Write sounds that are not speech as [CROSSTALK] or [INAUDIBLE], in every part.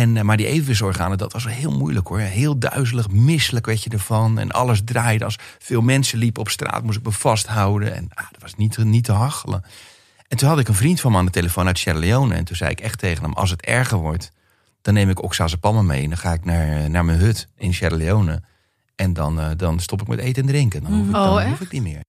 En, eh, maar die evenwichtsorganen, dat was heel moeilijk hoor. Heel duizelig, misselijk weet je ervan. En alles draaide. Als veel mensen liepen op straat, moest ik me vasthouden. En ah, dat was niet, niet te hachelen. En toen had ik een vriend van me aan de telefoon uit Sierra Leone. En toen zei ik echt tegen hem, als het erger wordt... dan neem ik oxazepam mee en dan ga ik naar, naar mijn hut in Sierra Leone. En dan, uh, dan stop ik met eten en drinken. Dan hoef ik, dan Oh, hoef ik niet meer.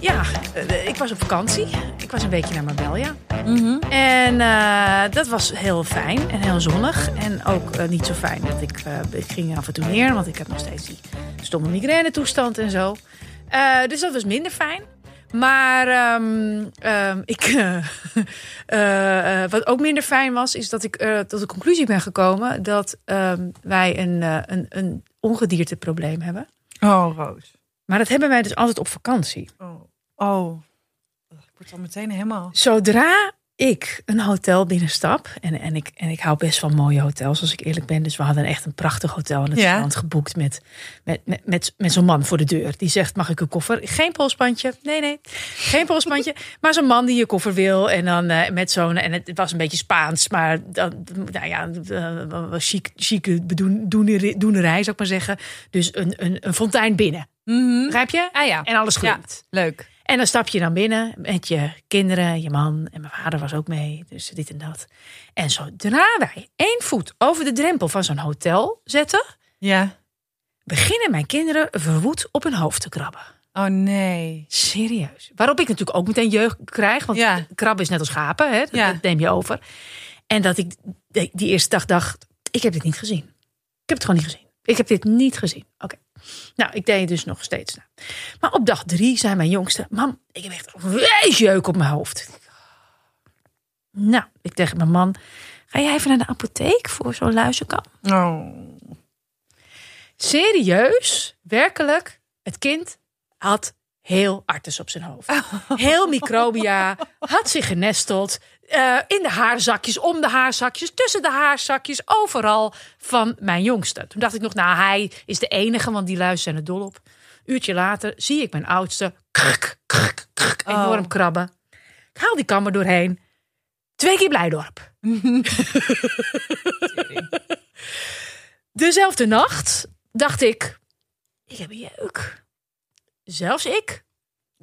Ja, eh, ik was op vakantie. Ik was een weekje naar Marbella. En eh, dat was heel fijn en heel zonnig. En ook eh, niet zo fijn dat ik, eh, ik ging af en toe neer, want ik heb nog steeds die stomme migraine toestand en zo. Eh, dus dat was minder fijn. Maar ehm, ehm, ik, [LAUGHS] eh, eh, eh, wat ook minder fijn was, is dat ik eh, tot de conclusie ben gekomen dat ehm, wij een, eh, een, een ongedierteprobleem hebben. Oh, Roos. Maar dat hebben wij dus altijd op vakantie. Oh. oh. Ik word al meteen helemaal... Zodra ik een hotel binnenstap, en, en, ik, en ik hou best van mooie hotels, als ik eerlijk ben. Dus we hadden echt een prachtig hotel aan het Ja. strand geboekt met, met, met, met, met zo'n man voor de deur. Die zegt, mag ik een koffer? Geen polsbandje. Nee, nee, geen polsbandje. [LAUGHS] maar zo'n man die je koffer wil. En dan eh, met zo'n, en het was een beetje Spaans, maar dan, nou ja, uh, chique bedoen- doenerij, doenerij, zou ik maar zeggen. Dus een, een, een fontein binnen. Begrijp je? Ah ja. En alles Ja. groeit. Leuk. En dan stap je dan binnen met je kinderen, je man en mijn vader was ook mee, dus dit en dat. En zodra wij één voet over de drempel van zo'n hotel zetten, Ja. beginnen mijn kinderen verwoed op hun hoofd te krabben. Oh nee. Serieus. Waarop ik natuurlijk ook meteen jeugd krijg, want Ja. krabben is net als schapen, hè? Dat, Ja. dat neem je over. En dat ik die die eerste dag dacht, ik heb dit niet gezien. Ik heb het gewoon niet gezien. Ik heb dit niet gezien. Oké. Nou, ik deed dus nog steeds na. Maar op dag drie zei mijn jongste, mam, ik heb echt een weesjeuk op mijn hoofd. Nou, ik tegen mijn man, ga jij even naar de apotheek voor zo'n luizenkam? Oh. Serieus, werkelijk, het kind had heel artes op zijn hoofd. [LAUGHS] Heel microbia, had zich genesteld. Eh, in de haarzakjes, om de haarzakjes, tussen de haarzakjes, overal van mijn jongste. Toen dacht ik nog, nou, hij is de enige, want die luizen zijn er dol op. Uurtje later zie ik mijn oudste krk, krk, krk, enorm Oh. krabben. Ik haal die kamer doorheen. Twee keer Blijdorp. [LAUGHS] Dezelfde nacht dacht ik, ik heb een jeuk. Zelfs ik.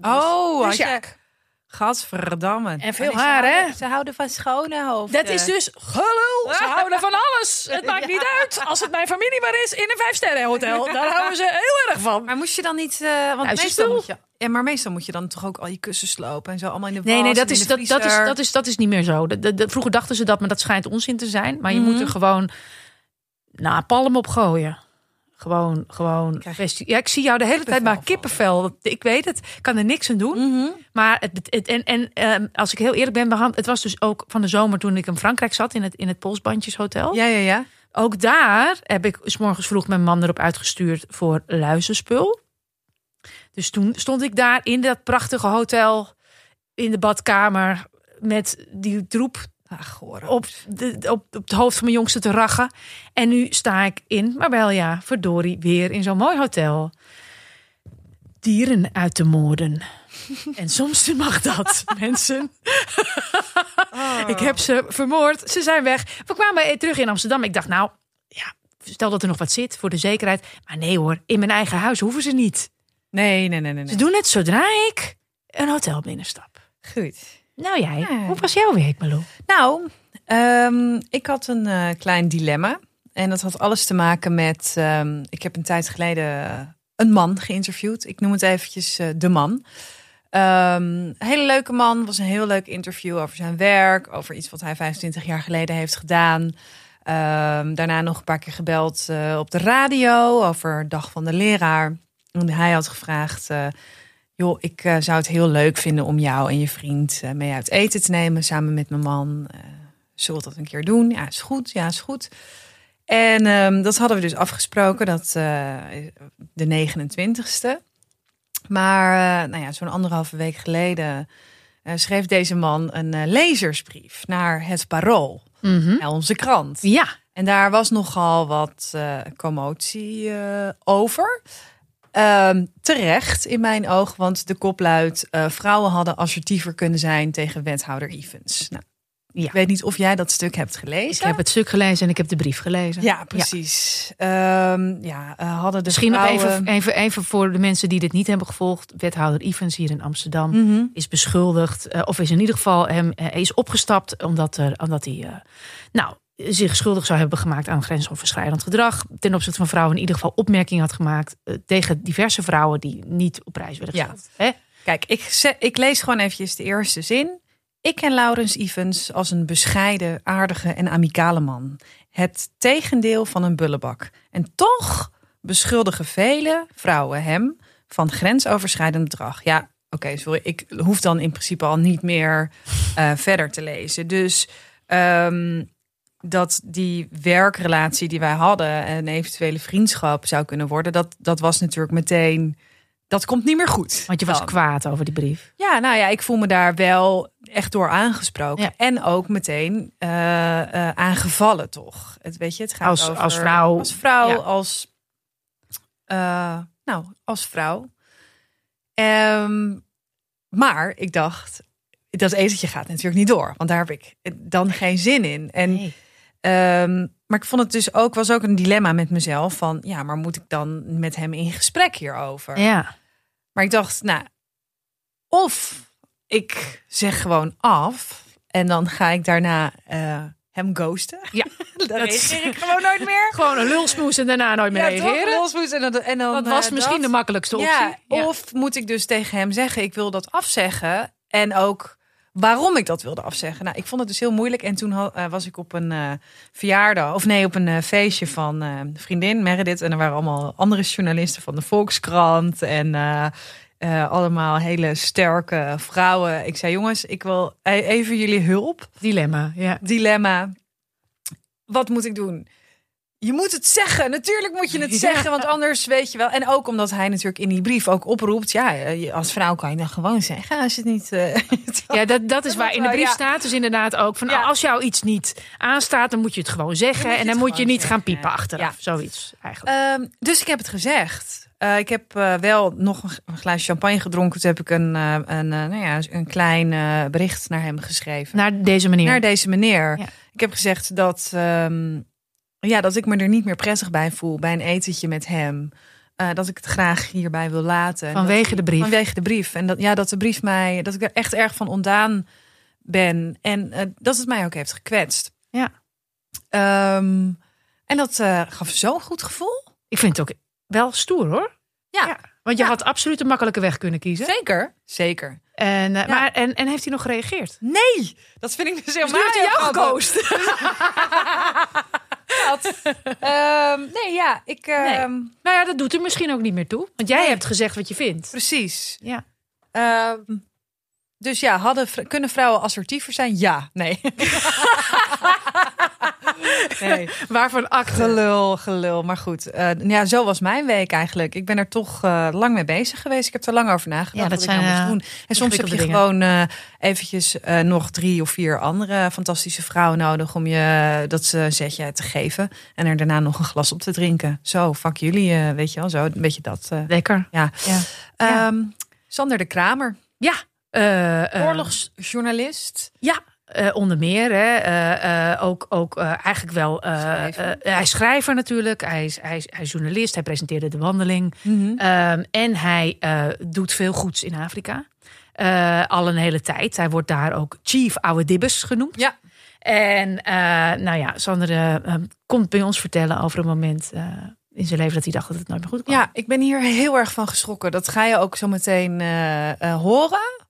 Oh, Dus ja. Gadverdamme. En veel haar, hè? Ze houden van schone hoofden. dat is dus gelul. [LAUGHS] Ze houden van alles. Het maakt niet uit. Als het mijn familie maar is in een vijfsterrenhotel, [LAUGHS] daar houden ze heel erg van. Maar moest je dan niet... eh want is meestal moet je... Ja, maar meestal moet je dan toch ook al je kussen slopen en zo allemaal in de was Nee, nee, dat is, dat, dat, is, dat, is, dat is niet meer zo. De, de- de- vroeger dachten ze dat, maar dat schijnt onzin te zijn. Maar je Mhm. moet er gewoon nou, palm op gooien. Gewoon, gewoon. Krijg- Ja, ik zie jou de hele tijd maar kippenvel. Ik weet het. Ik kan er niks aan doen. Mhm. Maar het, het- en, en ehm, als ik heel eerlijk ben, behand- het was dus ook van de zomer toen ik in Frankrijk zat in het, in het Polsbandjeshotel. Ja, ja, ja. Ook daar heb ik s morgens vroeg mijn man erop uitgestuurd voor luizenspul. Dus toen stond ik daar in dat prachtige hotel in de badkamer met die troep Ach, op, de, op, op het hoofd van mijn jongste te rachen. En nu sta ik in, maar wel ja, verdorie, weer in zo'n mooi hotel. Dieren uit te moorden. [LAUGHS] En soms mag dat, [LAUGHS] mensen. Ik heb ze vermoord. Ze zijn weg. We kwamen terug in Amsterdam. Ik dacht, nou, ja, stel dat er nog wat zit voor de zekerheid. Maar nee hoor, in mijn eigen huis hoeven ze niet. Nee, nee, nee, nee. Ze doen het zodra ik een hotel binnenstap. Goed. Nou jij, Ja. hoe was jouw week, Malou? Nou, ehm, ik had een eh, klein dilemma. En dat had alles te maken met... ehm, ik heb een tijd geleden een man geïnterviewd. Ik noem het eventjes eh, de man. Een hele leuke man. was een heel leuk interview over zijn werk. Over iets wat hij 25 jaar geleden heeft gedaan. Daarna nog een paar keer gebeld eh, op de radio. Over Dag van de Leraar. En hij had gevraagd... joh, ik eh, zou het heel leuk vinden om jou en je vriend eh, mee uit eten te nemen samen met mijn man. Uh, zullen we dat een keer doen? Ja, is goed. Ja, is goed. En ehm, dat hadden we dus afgesproken, dat de 29ste. Maar nou ja, zo'n anderhalve week geleden schreef deze man een lezersbrief naar het Parool, Mhm. naar onze krant. Ja, En daar was nogal wat commotie over. Ehm, terecht in mijn oog, want de kop luidt... eh, vrouwen hadden assertiever kunnen zijn tegen wethouder Evans. Nou, Ja. Ik weet niet of jij dat stuk hebt ik gelezen. heb het stuk gelezen en ik heb de brief gelezen. Ja, precies. Ja, ja eh, hadden de Misschien nog vrouwen... even, even, even voor de mensen die dit niet hebben gevolgd. Wethouder Evans hier in Amsterdam Mhm. is beschuldigd, eh, of is in ieder geval hem is opgestapt omdat, er, omdat hij, nou, zich schuldig zou hebben gemaakt aan grensoverschrijdend gedrag. Ten opzichte van vrouwen in ieder geval opmerkingen had gemaakt eh, tegen diverse vrouwen die niet op prijs werden Ja. gesteld. Hè? Kijk, ik lees gewoon eventjes de eerste zin. Ik ken Laurens Evans als een bescheiden, aardige en amicale man. Het tegendeel van een bullebak. En toch beschuldigen vele vrouwen hem van grensoverschrijdend gedrag. Ja, oké, sorry. Ik hoef dan in principe al niet meer eh, verder te lezen. Dus ehm, dat die werkrelatie die wij hadden... een eventuele vriendschap zou kunnen worden... dat, dat was natuurlijk meteen... Dat komt niet meer goed. Want je was Dan. kwaad over die brief. Ja, nou ja, ik voel me daar wel echt door aangesproken. Ja. En ook meteen eh, eh, aangevallen, toch? Het, weet je, het gaat Als- over, als vrouw. Als vrouw, Ja. als... eh, nou, als vrouw. Ehm, maar ik dacht, dat etentje gaat natuurlijk niet door. Want daar heb ik dan geen zin in. En Nee. Ehm, maar ik vond het dus ook, was ook een dilemma met mezelf. Van ja, maar moet ik dan met hem in gesprek hierover? Ja. Maar ik dacht, nou, of ik zeg gewoon af. En dan ga ik daarna eh, hem ghosten. Ja, dan [LAUGHS] dat- reageer ik gewoon nooit meer. Gewoon een lulsmoes en daarna nooit meer Ja, toch? reageren. Losmoes En dan, en dan, Dat was eh, misschien dat. de makkelijkste optie. Ja, Ja. Of moet ik dus tegen hem zeggen, ik wil dat afzeggen. En ook waarom ik dat wilde afzeggen. Nou, ik vond het dus heel moeilijk. En toen ha- eh, was ik op een eh, verjaardag, of nee, op een eh, feestje van een vriendin, Meredith. En er waren allemaal andere journalisten van de Volkskrant. En allemaal hele sterke vrouwen. Ik zei, jongens, ik wil e- even jullie hulp. Dilemma, ja. Dilemma. Wat moet ik doen? Je moet het zeggen. Natuurlijk moet je het Ja. zeggen, want anders weet je wel. En ook omdat hij natuurlijk in die brief ook oproept. Ja, je- als vrouw kan je dat gewoon zeggen. Als je het niet. eh, [LAUGHS] Ja, dat, dat is waar in de brief ja. staat dus inderdaad ook van Ja. als jou iets niet aanstaat, dan moet je het gewoon zeggen en dan moet je niet gaan piepen achteraf. Ja. Zoiets eigenlijk. Ehm, dus ik heb het gezegd. Eh, ik heb eh, wel nog een, een glaasje champagne gedronken. Toen heb ik een, eh, een, eh, nou ja, een klein eh, bericht naar hem geschreven. Naar deze manier. Naar deze meneer. Ja. Ik heb gezegd dat, ehm, ja, dat ik me er niet meer prettig bij voel bij een etentje met hem. Eh, dat ik het graag hierbij wil laten. Dat Vanwege de brief. Vanwege de brief. En dat, ja, dat de brief mij, dat ik er echt erg van ontdaan ben. En eh, dat het mij ook heeft gekwetst. Ja. Ehm, en dat eh, gaf zo'n goed gevoel. Ik vind het ook wel stoer hoor. Ja. Want je Ja. had absoluut een makkelijke weg kunnen kiezen. Zeker. Zeker. En, Ja. maar, en, en heeft hij nog gereageerd? Nee, dat vind ik dus Dus helemaal nu heeft hij jou geghost. [LAUGHS] Dat. Ehm, nee, ja, ik... ehm, Nou ja, dat doet er misschien ook niet meer toe. Want jij Nee. hebt gezegd wat je vindt. Precies. Ja. Ehm, dus ja, hadden, kunnen vrouwen assertiever zijn? Ja. Nee. [LAUGHS] nee. Waarvan acte? Gelul, gelul. Maar goed, eh, ja, zo was mijn week eigenlijk. Ik ben er toch eh, lang mee bezig geweest. Ik heb er lang over nagedacht Ja, dat wat ik nou zijn, moest eh, doen. En soms heb je gewoon eh, eventjes nog drie of vier andere fantastische vrouwen nodig... om je dat ze een zetje te geven. En er daarna nog een glas op te drinken. Zo, fuck jullie, weet je wel. Zo, een beetje dat. Lekker. ja. Ja. Ja. Ehm, Sander de Kramer, Ja. Eh, eh, oorlogsjournalist. Ja, eh, onder meer. Hè. Ook ook eigenlijk wel. Schrijver. hij is schrijver natuurlijk. Hij is, hij, is, hij is journalist. Hij presenteerde de wandeling. Mhm. Ehm, en hij doet veel goeds in Afrika. Al een hele tijd. Hij wordt daar ook Chief Oude Dibbes genoemd. Ja. En nou ja, Sander komt bij ons vertellen over een moment in zijn leven dat hij dacht dat het nooit meer goed kwam. Ja, ik ben hier heel erg van geschrokken. Dat ga je ook zo meteen horen.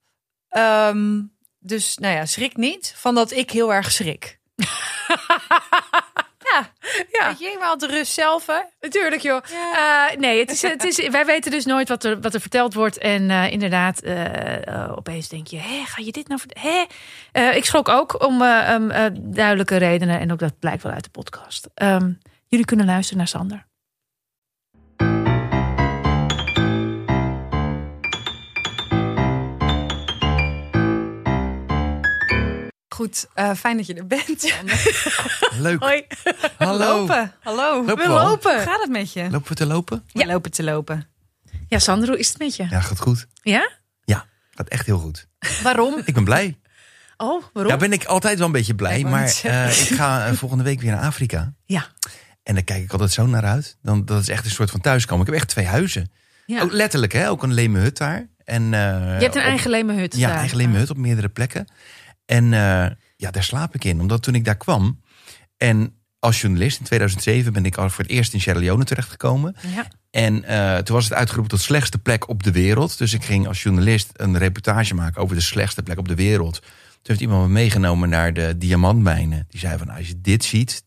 Ehm, dus nou ja, schrik niet van dat ik heel erg schrik. [LAUGHS] ja, Ja. Weet je, wel de rust zelf, hè? Natuurlijk, joh. Eh, nee, het is, het is, [LAUGHS] wij weten dus nooit wat er, wat er verteld wordt. En eh, inderdaad, eh, opeens denk je, hé, ga je dit nou vertellen? ik schrok ook om um, duidelijke redenen. En ook dat blijkt wel uit de podcast. Ehm, jullie kunnen luisteren naar Sander. Goed, eh, fijn dat je er bent. [LAUGHS] Leuk. Hoi, Hallo. Lopen. Hallo. Lopen we we lopen. Hoe gaat het met je? Lopen we te lopen? Ja. lopen te lopen. Ja, Sander, hoe is het met je? Ja, gaat goed. Ja? Ja, gaat echt heel goed. Waarom? Ik ben blij. Oh, waarom? Ja, ben ik altijd wel een beetje blij. Maar eh, ik ga eh, volgende week weer naar Afrika. Ja. En daar kijk ik altijd zo naar uit. Dan, dat is echt een soort van thuiskomen. Ik heb echt twee huizen. ja. Ook letterlijk, hè? Ook een leme hut daar. En, eh, je hebt een op- eigen leme hut. Ja, daar. eigen leme hut op meerdere plekken. En eh, ja, daar slaap ik in. Omdat toen ik daar kwam... En als journalist in 2007 ben ik al voor het eerst in Sierra Leone terechtgekomen. Ja. En eh, toen was het uitgeroepen tot slechtste plek op de wereld. Dus ik ging als journalist een reportage maken over de slechtste plek op de wereld. Toen heeft iemand me meegenomen naar de diamantmijnen. Die zei van, als je dit ziet,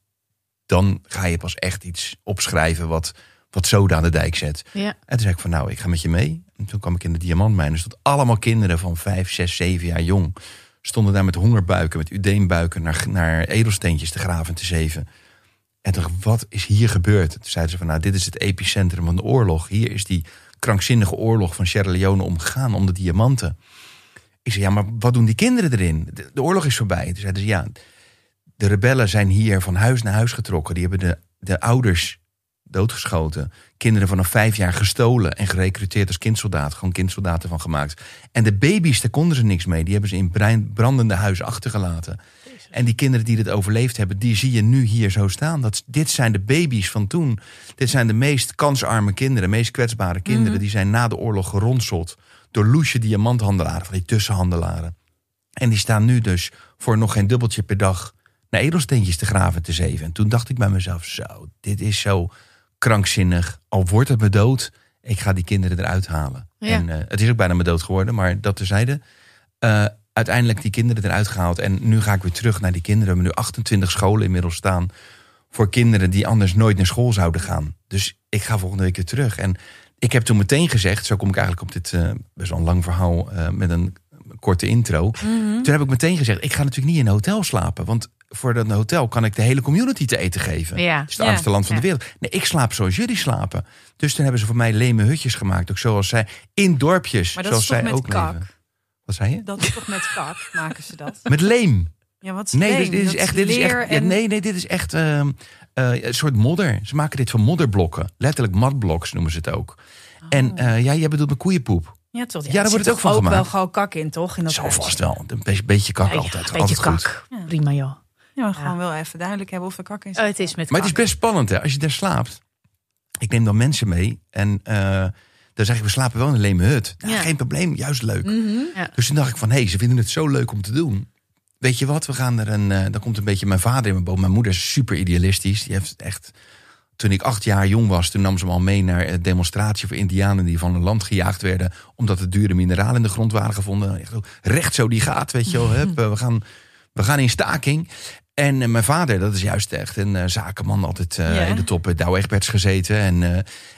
dan ga je pas echt iets opschrijven wat, wat zoden aan de dijk zet. Ja. En toen zei ik van, nou, ik ga met je mee. En toen kwam ik in de diamantmijnen. Er stonden allemaal kinderen van vijf, zes, zeven jaar jong. Stonden daar met hongerbuiken, met udeenbuiken naar, naar edelsteentjes te graven en te zeven. En dacht wat is hier gebeurd? Toen zeiden ze van, nou, dit is het epicentrum van de oorlog. Hier is die krankzinnige oorlog van Sierra Leone omgegaan om de diamanten. Ik zei, ja, maar wat doen die kinderen erin? De, de oorlog is voorbij. Toen zeiden ze, ja, de rebellen zijn hier van huis naar huis getrokken. Die hebben de, de ouders doodgeschoten. Kinderen vanaf vijf jaar gestolen en gerecruiteerd als kindsoldaat. Gewoon kindsoldaten van gemaakt. En de baby's, daar konden ze niks mee. Die hebben ze in brandende huizen achtergelaten. En die kinderen die dit overleefd hebben, die zie je nu hier zo staan. Dat, dit zijn de baby's van toen. Dit zijn de meest kansarme kinderen, meest kwetsbare kinderen. Die zijn na de oorlog geronseld door loesje diamanthandelaren, van die tussenhandelaren. En die staan nu dus voor nog geen dubbeltje per dag naar edelsteentjes te graven en te zeven. En toen dacht ik bij mezelf, zo, dit is zo krankzinnig. Al wordt het me dood, ik ga die kinderen eruit halen. Ja. En eh, het is ook bijna me dood geworden, maar dat terzijde. Eh uiteindelijk die kinderen eruit gehaald. En nu ga ik weer terug naar die kinderen. We hebben nu 28 scholen inmiddels staan. Voor kinderen die anders nooit naar school zouden gaan. Dus ik ga volgende week weer terug. En ik heb toen meteen gezegd, zo kom ik eigenlijk op dit eh, best wel een lang verhaal met een korte intro. Toen heb ik meteen gezegd, ik ga natuurlijk niet in een hotel slapen. Want voor dat hotel kan ik de hele community te eten geven. Ja. Het is het Ja. armste land van Ja. de wereld. Nee, ik slaap zoals jullie slapen. Dus toen hebben ze voor mij leme hutjes gemaakt. Ook zoals zij, in dorpjes. Maar dat zoals is zij met ook kak? leven. Wat zei je? Dat is toch met kak maken ze dat? Met leem. Ja, wat is Nee, leem? dit, dit is echt. Dit is echt ja, en- nee, nee, dit is echt ehm, eh, een soort modder. Ze maken dit van modderblokken. Letterlijk matblocks noemen ze het ook. En Oh. eh, ja, jij bedoelt met koeienpoep. Ja, toch, Ja, daar er wordt het ook van gemaakt. wel gewoon kak in, toch? In dat Zo vast wel. Een beetje, beetje kak Ja, ja, altijd. een beetje altijd kak. Prima, joh. Ja, maar gewoon wel even duidelijk hebben of er kak in zit. Oh, het is met Maar het is best spannend hè. Als je daar slaapt. Ik neem dan mensen mee. En eh, dan zeg ik, we slapen wel in een leme hut. Nou, Ja. Geen probleem, juist leuk. Mhm. Ja. Dus toen dacht ik van, hé, hey, ze vinden het zo leuk om te doen. Weet je wat, we gaan er een... eh dan komt een beetje mijn vader in mijn boom. Mijn moeder is super idealistisch. Die heeft echt... Toen ik acht jaar jong was, toen nam ze me al mee naar een demonstratie voor indianen die van een land gejaagd werden. Omdat er dure mineralen in de grond waren gevonden. Echt zo, Recht zo die gaat, weet je wel. [LAUGHS] Eh, we, gaan, we gaan in staking. En eh, mijn vader, dat is juist echt een eh, zakenman. Altijd eh, Ja. in de top bij Douwe Egberts gezeten. En,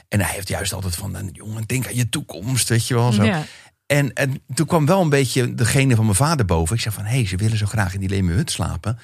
en hij heeft juist altijd van, jongen, denk aan je toekomst, weet je wel. Zo. Ja. En, en toen kwam wel een beetje degene van mijn vader boven. Ik zei van, hé, hey, ze willen zo graag in die leme hut slapen.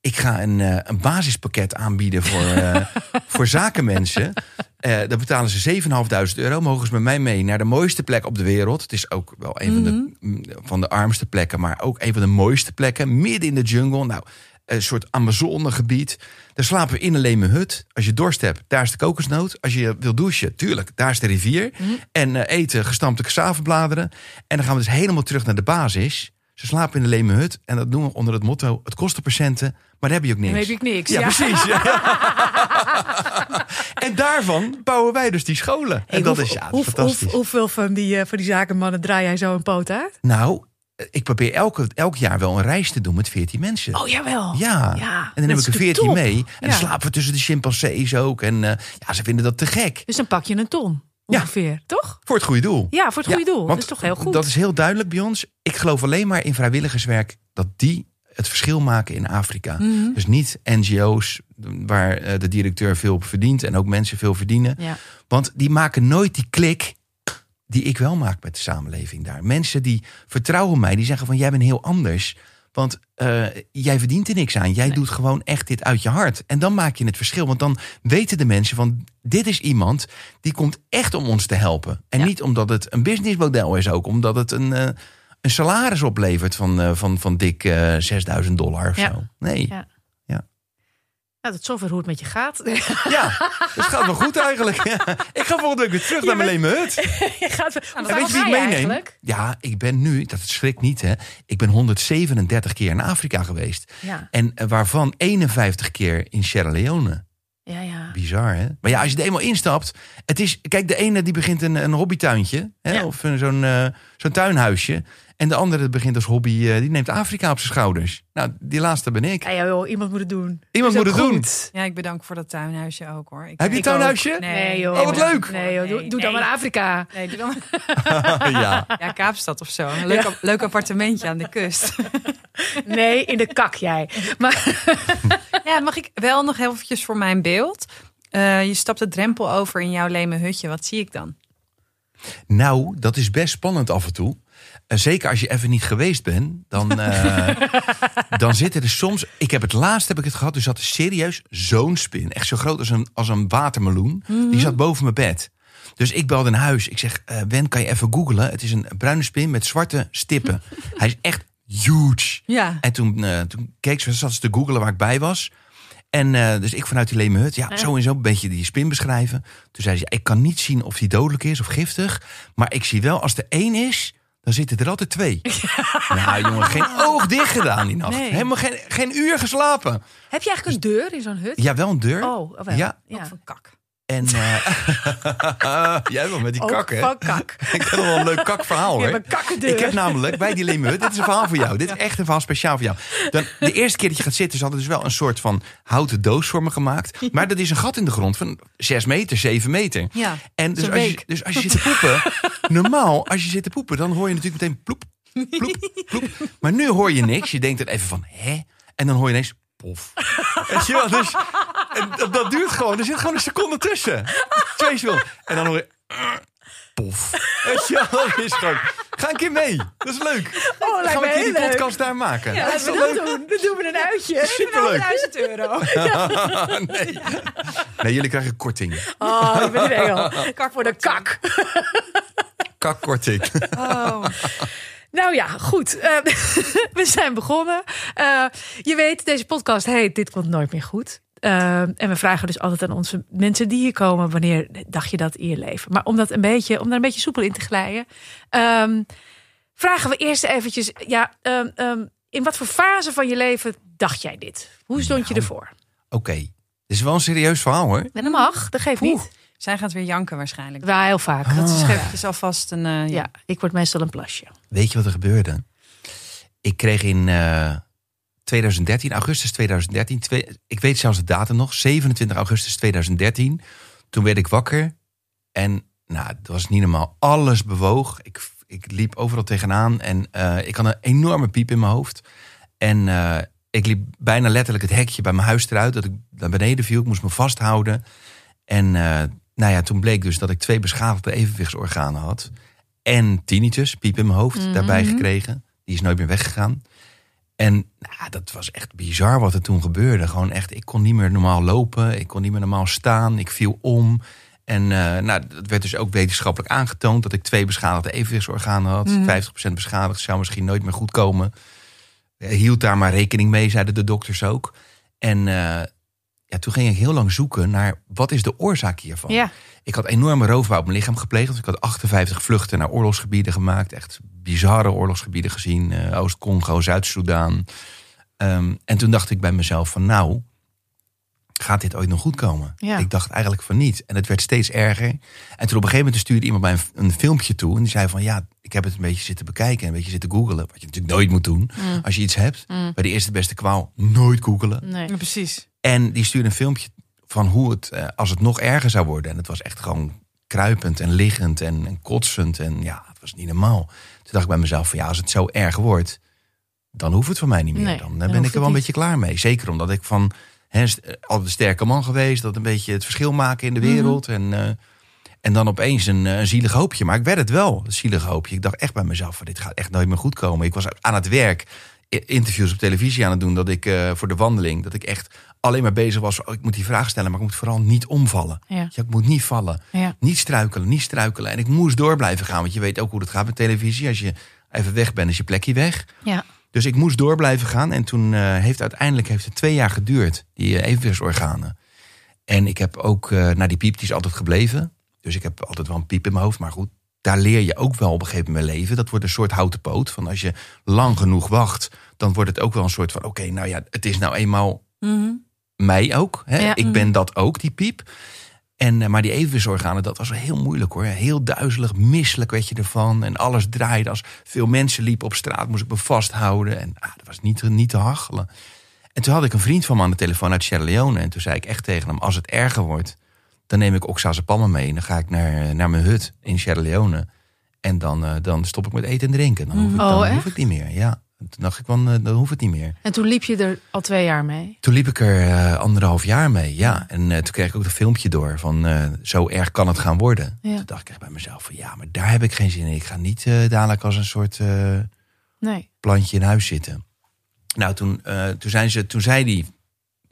Ik ga een, een basispakket aanbieden voor, [LAUGHS] voor zakenmensen. Daar betalen ze 7.500 euro. Mogen ze met mij mee naar de mooiste plek op de wereld. Het is ook wel een van, de, mm, van de armste plekken, maar ook een van de mooiste plekken. Midden in de jungle. Nou, een soort Amazonegebied. Daar slapen we in een leme hut. Als je dorst hebt, daar is de kokosnoot. Als je wil douchen, tuurlijk, daar is de rivier. En eh, eten gestampte cassavebladeren. En dan gaan we dus helemaal terug naar de basis. Ze slapen in de leme hut. En dat doen we onder het motto, het kost de patiënten, maar daar heb je ook niks. Dan heb ik niks. Ja, Ja. precies. [LAUGHS] En daarvan bouwen wij dus die scholen. Hey, en dat hoe- is ja, hoe- fantastisch. hoe- hoeveel van die, eh, van die zakenmannen draai jij zo een poot uit? Nou, ik probeer elke, elk jaar wel een reis te doen met 14 mensen. Oh, jawel. Ja. Ja, en dan heb ik er 14 top. mee. En Ja. dan slapen we tussen de chimpansees ook. En eh, ja, ze vinden dat te gek. Dus dan pak je een ton Ja. ongeveer, toch? Voor het goede doel. Ja, voor het goede doel. Dat is toch heel goed? Dat is heel duidelijk bij ons. Ik geloof alleen maar in vrijwilligerswerk dat die het verschil maken in Afrika. Dus niet NGO's waar eh, de directeur veel op verdient en ook mensen veel verdienen. Want die maken nooit die klik die ik wel maak met de samenleving daar. Mensen die vertrouwen mij, die zeggen van jij bent heel anders. Want eh, jij verdient er niks aan. Jij doet gewoon echt dit uit je hart. En dan maak je het verschil. Want dan weten de mensen van dit is iemand die komt echt om ons te helpen. En Ja. niet omdat het een businessmodel is ook. Omdat het een, eh, een salaris oplevert van, eh, van, van dik eh 6000 dollar of Ja. zo. Nee. Ja. Nou, tot zover hoe het met je gaat. Ja, [LAUGHS] dat gaat wel goed eigenlijk. Ja. Ik ga volgende week weer terug naar mijn leme hut. [LAUGHS] je gaat, En waar weet je wie ik meeneem? eigenlijk? Ja, ik ben nu, dat schrikt niet hè. Ik ben 137 keer in Afrika geweest. Ja, En eh, waarvan 51 keer in Sierra Leone. ja, ja. Bizar hè. Maar ja, als je er eenmaal instapt. Het is, kijk, de ene die begint een, een hobbytuintje. Hè, Ja. Of een- zo'n eh, zo'n tuinhuisje. En de andere begint als hobby, eh, die neemt Afrika op zijn schouders. Nou, die laatste ben ik. Ja, joh, iemand moet het doen. Iemand moet het doen. Ja, ik bedank voor dat tuinhuisje ook hoor. Ik, Heb je een tuinhuisje? ook. Nee, joh. Oh, wat leuk. Nee, joh, doe, Nee, doe dan nee. maar Afrika. Nee, doe dan [LAUGHS] ja. ja, Kaapstad of zo. Een leuk, leuk appartementje aan de kust. [LAUGHS] Nee, in de kak jij. Maar [LAUGHS] Ja, mag ik wel nog eventjes voor mijn beeld. Eh, je stapt de drempel over in jouw leme hutje. Wat zie ik dan? Nou, dat is best spannend af en toe. Eh, zeker als je even niet geweest bent, dan, eh, [LAUGHS] dan zitten er soms. Ik heb het laatst heb ik het gehad, dus zat er serieus zo'n spin, echt zo groot als een, als een watermeloen. Die zat boven mijn bed. Dus ik belde naar huis. Ik zeg, Wen, kan je even googlen? Het is een bruine spin met zwarte stippen. [LAUGHS] Hij is echt huge. Ja. En toen, toen keek ze, zat ze te googlen waar ik bij was. En dus ik vanuit die leme hut, ja, zo en zo een beetje die spin beschrijven. Toen zei ze, ja, ik kan niet zien of die dodelijk is of giftig. Maar ik zie wel, als er één is, dan zitten er altijd twee. [LAUGHS] Nou jongen, geen oog dicht gedaan die nacht. Nee. Helemaal geen, geen uur geslapen. heb je eigenlijk een deur in zo'n hut? Ja, wel een deur. Oh, wel. Ja. Ook ja. van kak. En eh, [LAUGHS] jij wel met die Ook kak, hè? van kak. [LAUGHS] Ik heb wel een leuk kakverhaal, hoor. Ik heb namelijk bij die Limut, dit is een verhaal voor jou. Dit is echt een verhaal speciaal voor jou. Dan, de eerste keer dat je gaat zitten, ze hadden dus wel een soort van houten doos voor me gemaakt. Maar dat is een gat in de grond van 6 meter, 7 meter. Ja, En dus als, je, dus als je zit te poepen, normaal, als je zit te poepen, dan hoor je natuurlijk meteen ploep, ploep, ploep. Maar nu hoor je niks. Je denkt dan even van, hè? En dan hoor je ineens, pof. Je wel? Dus, en dat, dat duurt gewoon. Er zit gewoon een seconde tussen. Twee seconden. En dan hoor je, pof. Weet je wel? Dat is gewoon, ga een keer mee. Dat is leuk. Oh, Dan gaan we een keer die leuk. podcast daar maken. Ja, dat is we dat leuk? doen. Dan doen we een uitje. [LAUGHS] Superleuk. 1000 euro. [LAUGHS] nee. nee, jullie krijgen korting. Oh, ik ben een engel. [LAUGHS] Kak Voor de kak. Kakkorting. Oh. Nou ja, goed. Eh, [LAUGHS] we zijn begonnen. Eh, je weet, deze podcast heet Dit komt nooit meer goed. Eh, en we vragen dus altijd aan onze mensen die hier komen... wanneer dacht je dat in je leven? Maar om, dat een beetje, om daar een beetje soepel in te glijden... ehm, vragen we eerst eventjes... Ja, ehm, ehm, in wat voor fase van je leven dacht jij dit? Hoe stond je Nou. ervoor? Oké. Dit is wel een serieus verhaal hoor. En dat mag, dat geeft niet. Zij gaat weer janken waarschijnlijk. Wel heel vaak. Dat Ah. is eventjes alvast een... eh, ja. Ja, ik word meestal een plasje. Weet je wat er gebeurde? Ik kreeg in eh, 2013, augustus 2013, twee, ik weet zelfs de datum nog, 27 augustus 2013. Toen werd ik wakker en nou, het was niet normaal. Alles bewoog. Ik, ik liep overal tegenaan en eh, ik had een enorme piep in mijn hoofd. En eh, ik liep bijna letterlijk het hekje bij mijn huis eruit, dat ik naar beneden viel. Ik moest me vasthouden. En eh, nou ja, toen bleek dus dat ik twee beschadigde evenwichtsorganen had. En tinnitus, piep in mijn hoofd, daarbij gekregen. Die is nooit meer weggegaan. En nou, dat was echt bizar wat er toen gebeurde. Gewoon echt, ik kon niet meer normaal lopen. Ik kon niet meer normaal staan. Ik viel om. En eh, nou, dat werd dus ook wetenschappelijk aangetoond... dat ik twee beschadigde evenwichtsorganen had. 50% beschadigd, zou misschien nooit meer goed komen. Eh, Hield daar maar rekening mee, zeiden de dokters ook. En eh, ja, toen ging ik heel lang zoeken naar... wat is de oorzaak hiervan? Ja. Ik had enorme roofbouw op mijn lichaam gepleegd. Ik had 58 vluchten naar oorlogsgebieden gemaakt. Echt bizarre oorlogsgebieden gezien. eh, Oost-Congo, Zuid-Soedan. Ehm, en toen dacht ik bij mezelf van nou, gaat dit ooit nog goed komen? Ja. Ik dacht eigenlijk van niet. En het werd steeds erger. En toen op een gegeven moment stuurde iemand mij een, een filmpje toe. En die zei van ja, ik heb het een beetje zitten bekijken. En een beetje zitten googelen. Wat je natuurlijk nooit moet doen. Als je iets hebt. Bij de eerste beste kwaal, nooit googelen. Nee. Ja, precies. En die stuurde een filmpje van hoe het, eh, als het nog erger zou worden. En het was echt gewoon kruipend en liggend en, en kotsend. En ja, het was niet normaal. Toen dacht ik bij mezelf van ja, als het zo erg wordt, dan hoeft het voor mij niet meer. Nee, dan, dan ben ik er wel een beetje klaar mee. Zeker omdat ik van hè, eh, altijd een sterke man geweest, dat een beetje het verschil maken in de wereld. En, eh, en dan opeens een, eh, een zielig hoopje. Maar ik werd het wel, een zielig hoopje. Ik dacht echt bij mezelf, van, dit gaat echt nooit meer goed komen. Ik was aan het werk, interviews op televisie aan het doen, dat ik eh, voor de wandeling, dat ik echt alleen maar bezig was. Oh, ik moet die vraag stellen, maar ik moet vooral niet omvallen. Ja. Ik moet niet vallen. Ja. Niet struikelen, niet struikelen. En ik moest door blijven gaan, want je weet ook hoe het gaat met televisie. Als je even weg bent, is je plekje weg. Ja. Dus ik moest door blijven gaan. En toen eh, heeft uiteindelijk heeft het twee jaar geduurd, die uh, evenwichtsorganen. En ik heb ook, eh naar die piep, die is altijd gebleven. Dus ik heb altijd wel een piep in mijn hoofd. Maar goed, daar leer je ook wel op een gegeven moment leven. Dat wordt een soort houten poot. Van als je lang genoeg wacht, dan wordt het ook wel een soort van... Oké, nou ja, het is nou eenmaal Mhm. mij ook. Hè? Ja. Ik ben dat ook, die piep. En, eh, maar die evenwichtsorganen, dat was heel moeilijk hoor. Heel duizelig, misselijk werd je ervan. En alles draaide. Als veel mensen liepen op straat, moest ik me vasthouden. En ah, dat was niet, niet te hachelen. En toen had ik een vriend van me aan de telefoon uit Sierra Leone. En toen zei ik echt tegen hem, als het erger wordt... dan neem ik oxazepam mee. En dan ga ik naar, naar mijn hut in Sierra Leone. En dan, eh, dan stop ik met eten en drinken. Dan hoef ik, Oh, dan echt? hoef ik niet meer. Ja. En Toen dacht ik, van, eh, dan hoeft het niet meer. En toen liep je er al twee jaar mee. Toen liep ik er eh, anderhalf jaar mee, ja. En toen kreeg ik ook een filmpje door van zo erg kan het gaan worden. Ja. Toen dacht ik echt bij mezelf van ja, maar daar heb ik geen zin in. Ik ga niet dadelijk als een soort Nee. plantje in huis zitten. Nou, toen, toen, zijn ze, toen zei hij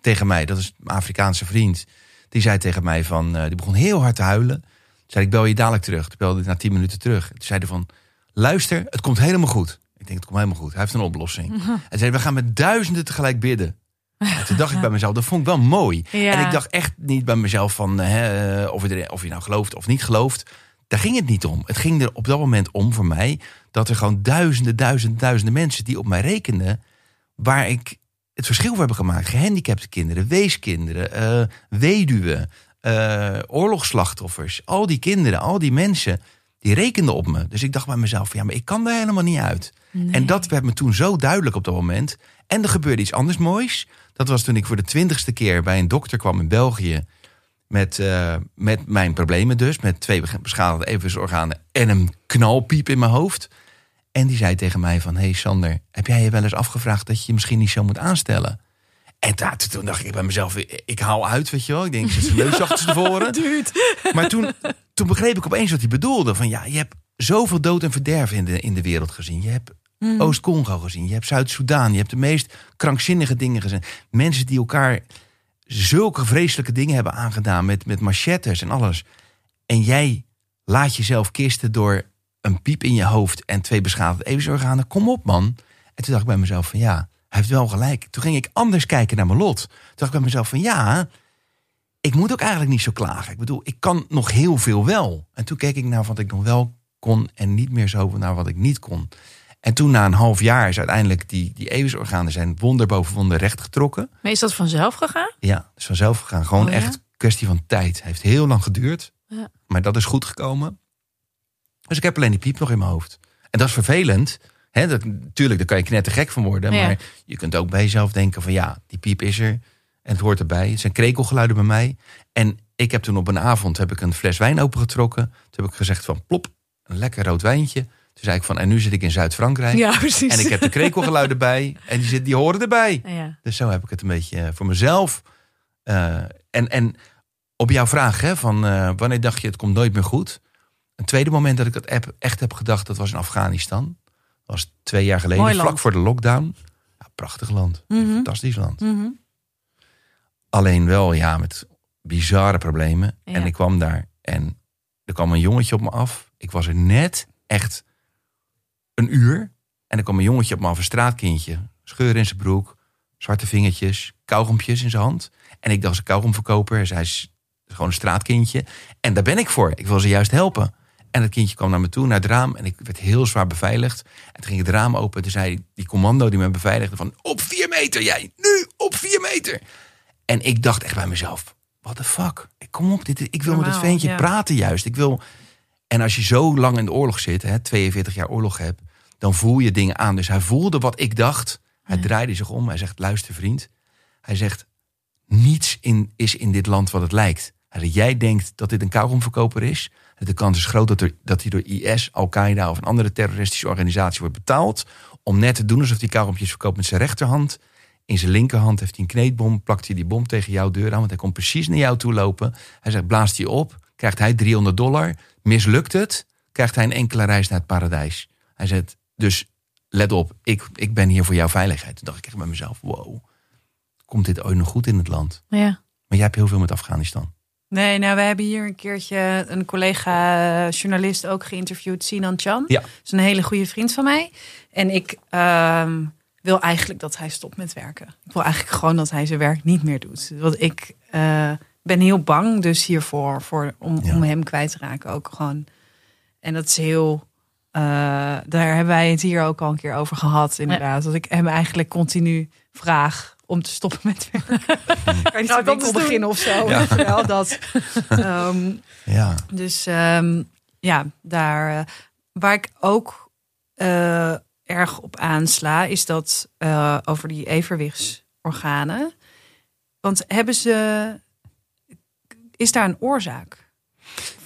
tegen mij, dat is mijn Afrikaanse vriend, die zei tegen mij van, eh, die begon heel hard te huilen. Zei ik, bel je dadelijk terug. Toen belde ik na tien minuten terug. Toen zei hij van, luister, het komt helemaal goed. Ik denk, het komt helemaal goed. Hij heeft een oplossing. [LAUGHS] Hij zei, we gaan met duizenden tegelijk bidden. En toen dacht ik bij mezelf, dat vond ik wel mooi. Ja. En ik dacht echt niet bij mezelf van eh, hè, of, je of je nou gelooft of niet gelooft. Daar ging het niet om. Het ging er op dat moment om voor mij dat er gewoon duizenden, duizenden, duizenden mensen die op mij rekenden, waar ik het verschil hebben gemaakt. Gehandicapte kinderen, weeskinderen, eh, weduwen, eh, oorlogsslachtoffers. Al die kinderen, al die mensen, die rekenden op me. Dus ik dacht bij mezelf, van, ja, maar ik kan daar helemaal niet uit. En dat werd me toen zo duidelijk op dat moment. En er gebeurde iets anders moois. Dat was toen ik voor de twintigste keer bij een dokter kwam in België. Met, eh, met mijn problemen dus. Met twee beschadigde evenwichtsorganen en een knalpiep in mijn hoofd. En die zei tegen mij van... hey Sander, heb jij je wel eens afgevraagd... dat je je misschien niet zo moet aanstellen? En daar, toen dacht ik bij mezelf... ik haal uit, weet je wel. Ik denk, zit zijn neus achter tevoren. [LAUGHS] [LAUGHS] Maar toen, toen begreep ik opeens wat hij bedoelde. Van ja, je hebt zoveel dood en verderf in de, in de wereld gezien. Je hebt Oost-Congo gezien. Je hebt Zuid-Soedan. Je hebt de meest krankzinnige dingen gezien. Mensen die elkaar zulke vreselijke dingen hebben aangedaan. Met, met machetes en alles. En jij laat jezelf kisten door een piep in je hoofd en twee beschadigde evensorganen. Kom op, man. En toen dacht ik bij mezelf van ja, hij heeft wel gelijk. Toen ging ik anders kijken naar mijn lot. Toen dacht ik bij mezelf van ja, ik moet ook eigenlijk niet zo klagen. Ik bedoel, ik kan nog heel veel wel. En toen keek ik naar wat ik nog wel kon en niet meer zo naar wat ik niet kon. En toen na een half jaar is uiteindelijk die, die evensorganen zijn wonder boven wonder recht getrokken. Maar is dat vanzelf gegaan? Ja, dus vanzelf gegaan. Gewoon Oh ja? echt kwestie van tijd. Heeft heel lang geduurd. Ja. Maar dat is goed gekomen. Dus ik heb alleen die piep nog in mijn hoofd. En dat is vervelend. Hè, dat, natuurlijk, daar kan je knettergek van worden. Ja. Maar je kunt ook bij jezelf denken van ja, die piep is er. En het hoort erbij. Het zijn krekelgeluiden bij mij. En ik heb toen op een avond heb ik een fles wijn opengetrokken. Toen heb ik gezegd van plop, een lekker rood wijntje. Toen zei ik van en nu zit ik in Zuid-Frankrijk. Ja, precies. En ik heb de krekelgeluiden [LAUGHS] bij. En die, zit, die horen erbij. Ja. Dus zo heb ik het een beetje eh, voor mezelf. Eh, en, en op jouw vraag, hè, van eh, wanneer dacht je het komt nooit meer goed? Een tweede moment dat ik dat heb, echt heb gedacht, dat was in Afghanistan. Dat was twee jaar geleden, Mooi vlak land. voor de lockdown. Ja, prachtig land, Mhm. fantastisch land. Mhm. Alleen wel, ja, met bizarre problemen. Ja. En ik kwam daar en er kwam een jongetje op me af. Ik was er net echt een uur. En er kwam een jongetje op me af, een straatkindje. Scheur in zijn broek, zwarte vingertjes, kauwgompjes in zijn hand. En ik dacht, ze kauwgomverkoper. Zij is gewoon een straatkindje. En daar ben ik voor. Ik wil ze juist helpen. En het kindje kwam naar me toe, naar het raam. En ik werd heel zwaar beveiligd. En toen ging het raam open. Toen zei die commando die me beveiligde van... op vier meter jij, nu op vier meter. En ik dacht echt bij mezelf, what the fuck? Kom op, dit, ik wil met het Normaal, ventje ja. praten juist. Ik wil... En als je zo lang in de oorlog zit, hè, 42 jaar oorlog hebt... dan voel je dingen aan. Dus hij voelde wat ik dacht. Hij draaide zich om. Hij zegt, luister vriend. Hij zegt, niets in, is in dit land wat het lijkt. Hij zegt, jij denkt dat dit een kauwgomverkoper is. De kans is groot dat, er, dat hij door IS, Al-Qaeda of een andere terroristische organisatie wordt betaald... Om net te doen alsof hij kauwgompjes verkoopt met zijn rechterhand. In zijn linkerhand heeft hij een kneedbom. Plakt hij die bom tegen jouw deur aan. Want hij komt precies naar jou toe lopen. Hij zegt, blaast hij op. Krijgt hij 300 dollar. Mislukt het. Krijgt hij een enkele reis naar het paradijs. Hij zegt, dus let op. Ik, ik ben hier voor jouw veiligheid. Toen dacht ik echt bij mezelf, wow. Komt dit ooit nog goed in het land? Ja. Maar jij hebt heel veel met Afghanistan. Nee, nou, we hebben hier een keertje een collega-journalist ook geïnterviewd, Sinan Chan. Ja. Dat is een hele goede vriend van mij. En ik ehm, wil eigenlijk dat hij stopt met werken. Ik wil eigenlijk gewoon dat hij zijn werk niet meer doet. Want ik eh, ben heel bang dus hiervoor, voor, om, Ja. om hem kwijt te raken ook gewoon. En dat is heel... eh, daar hebben wij het hier ook al een keer over gehad, inderdaad. Dat ik hem eigenlijk continu vraag om te stoppen met werken. [LAUGHS] Kan je niet Nou, beginnen of zo? Ja. [LAUGHS] wel, dat... Ehm, Ja. dus ehm, ja, daar eh, waar ik ook eh, erg op aansla, is dat eh, over die evenwichtsorganen. Want hebben ze. Is daar een oorzaak?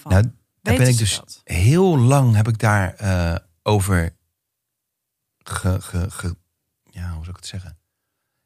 Van? Nou, daar Weten ben ik dus dat? heel lang heb ik daar eh, over ge, ge, ge- ja, hoe zou ik het zeggen?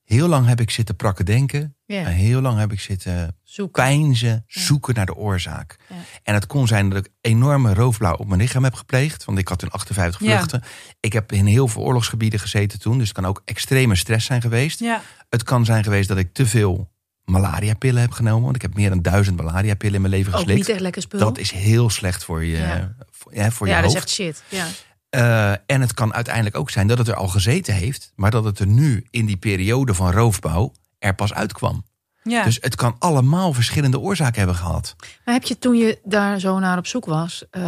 Heel lang heb ik zitten prakken denken. En heel lang heb ik zitten Zoeken. pijnzen, zoeken naar de oorzaak. En het kon zijn dat ik enorme roofblauw op mijn lichaam heb gepleegd. Want ik had toen 58 Ja. vluchten. Ik heb in heel veel oorlogsgebieden gezeten toen. Dus het kan ook extreme stress zijn geweest. Het kan zijn geweest dat ik te veel malariapillen heb genomen. Want ik heb meer dan duizend malariapillen in mijn leven Ook geslikt. niet echt lekker spul. Dat is heel slecht voor je, Ja. voor, ja, voor je ja, dat hoofd. is echt shit. Ja. Eh, en het kan uiteindelijk ook zijn dat het er al gezeten heeft, maar dat het er nu in die periode van roofbouw er pas uitkwam. ja. Dus het kan allemaal verschillende oorzaken hebben gehad. Maar heb je toen je daar zo naar op zoek was, eh,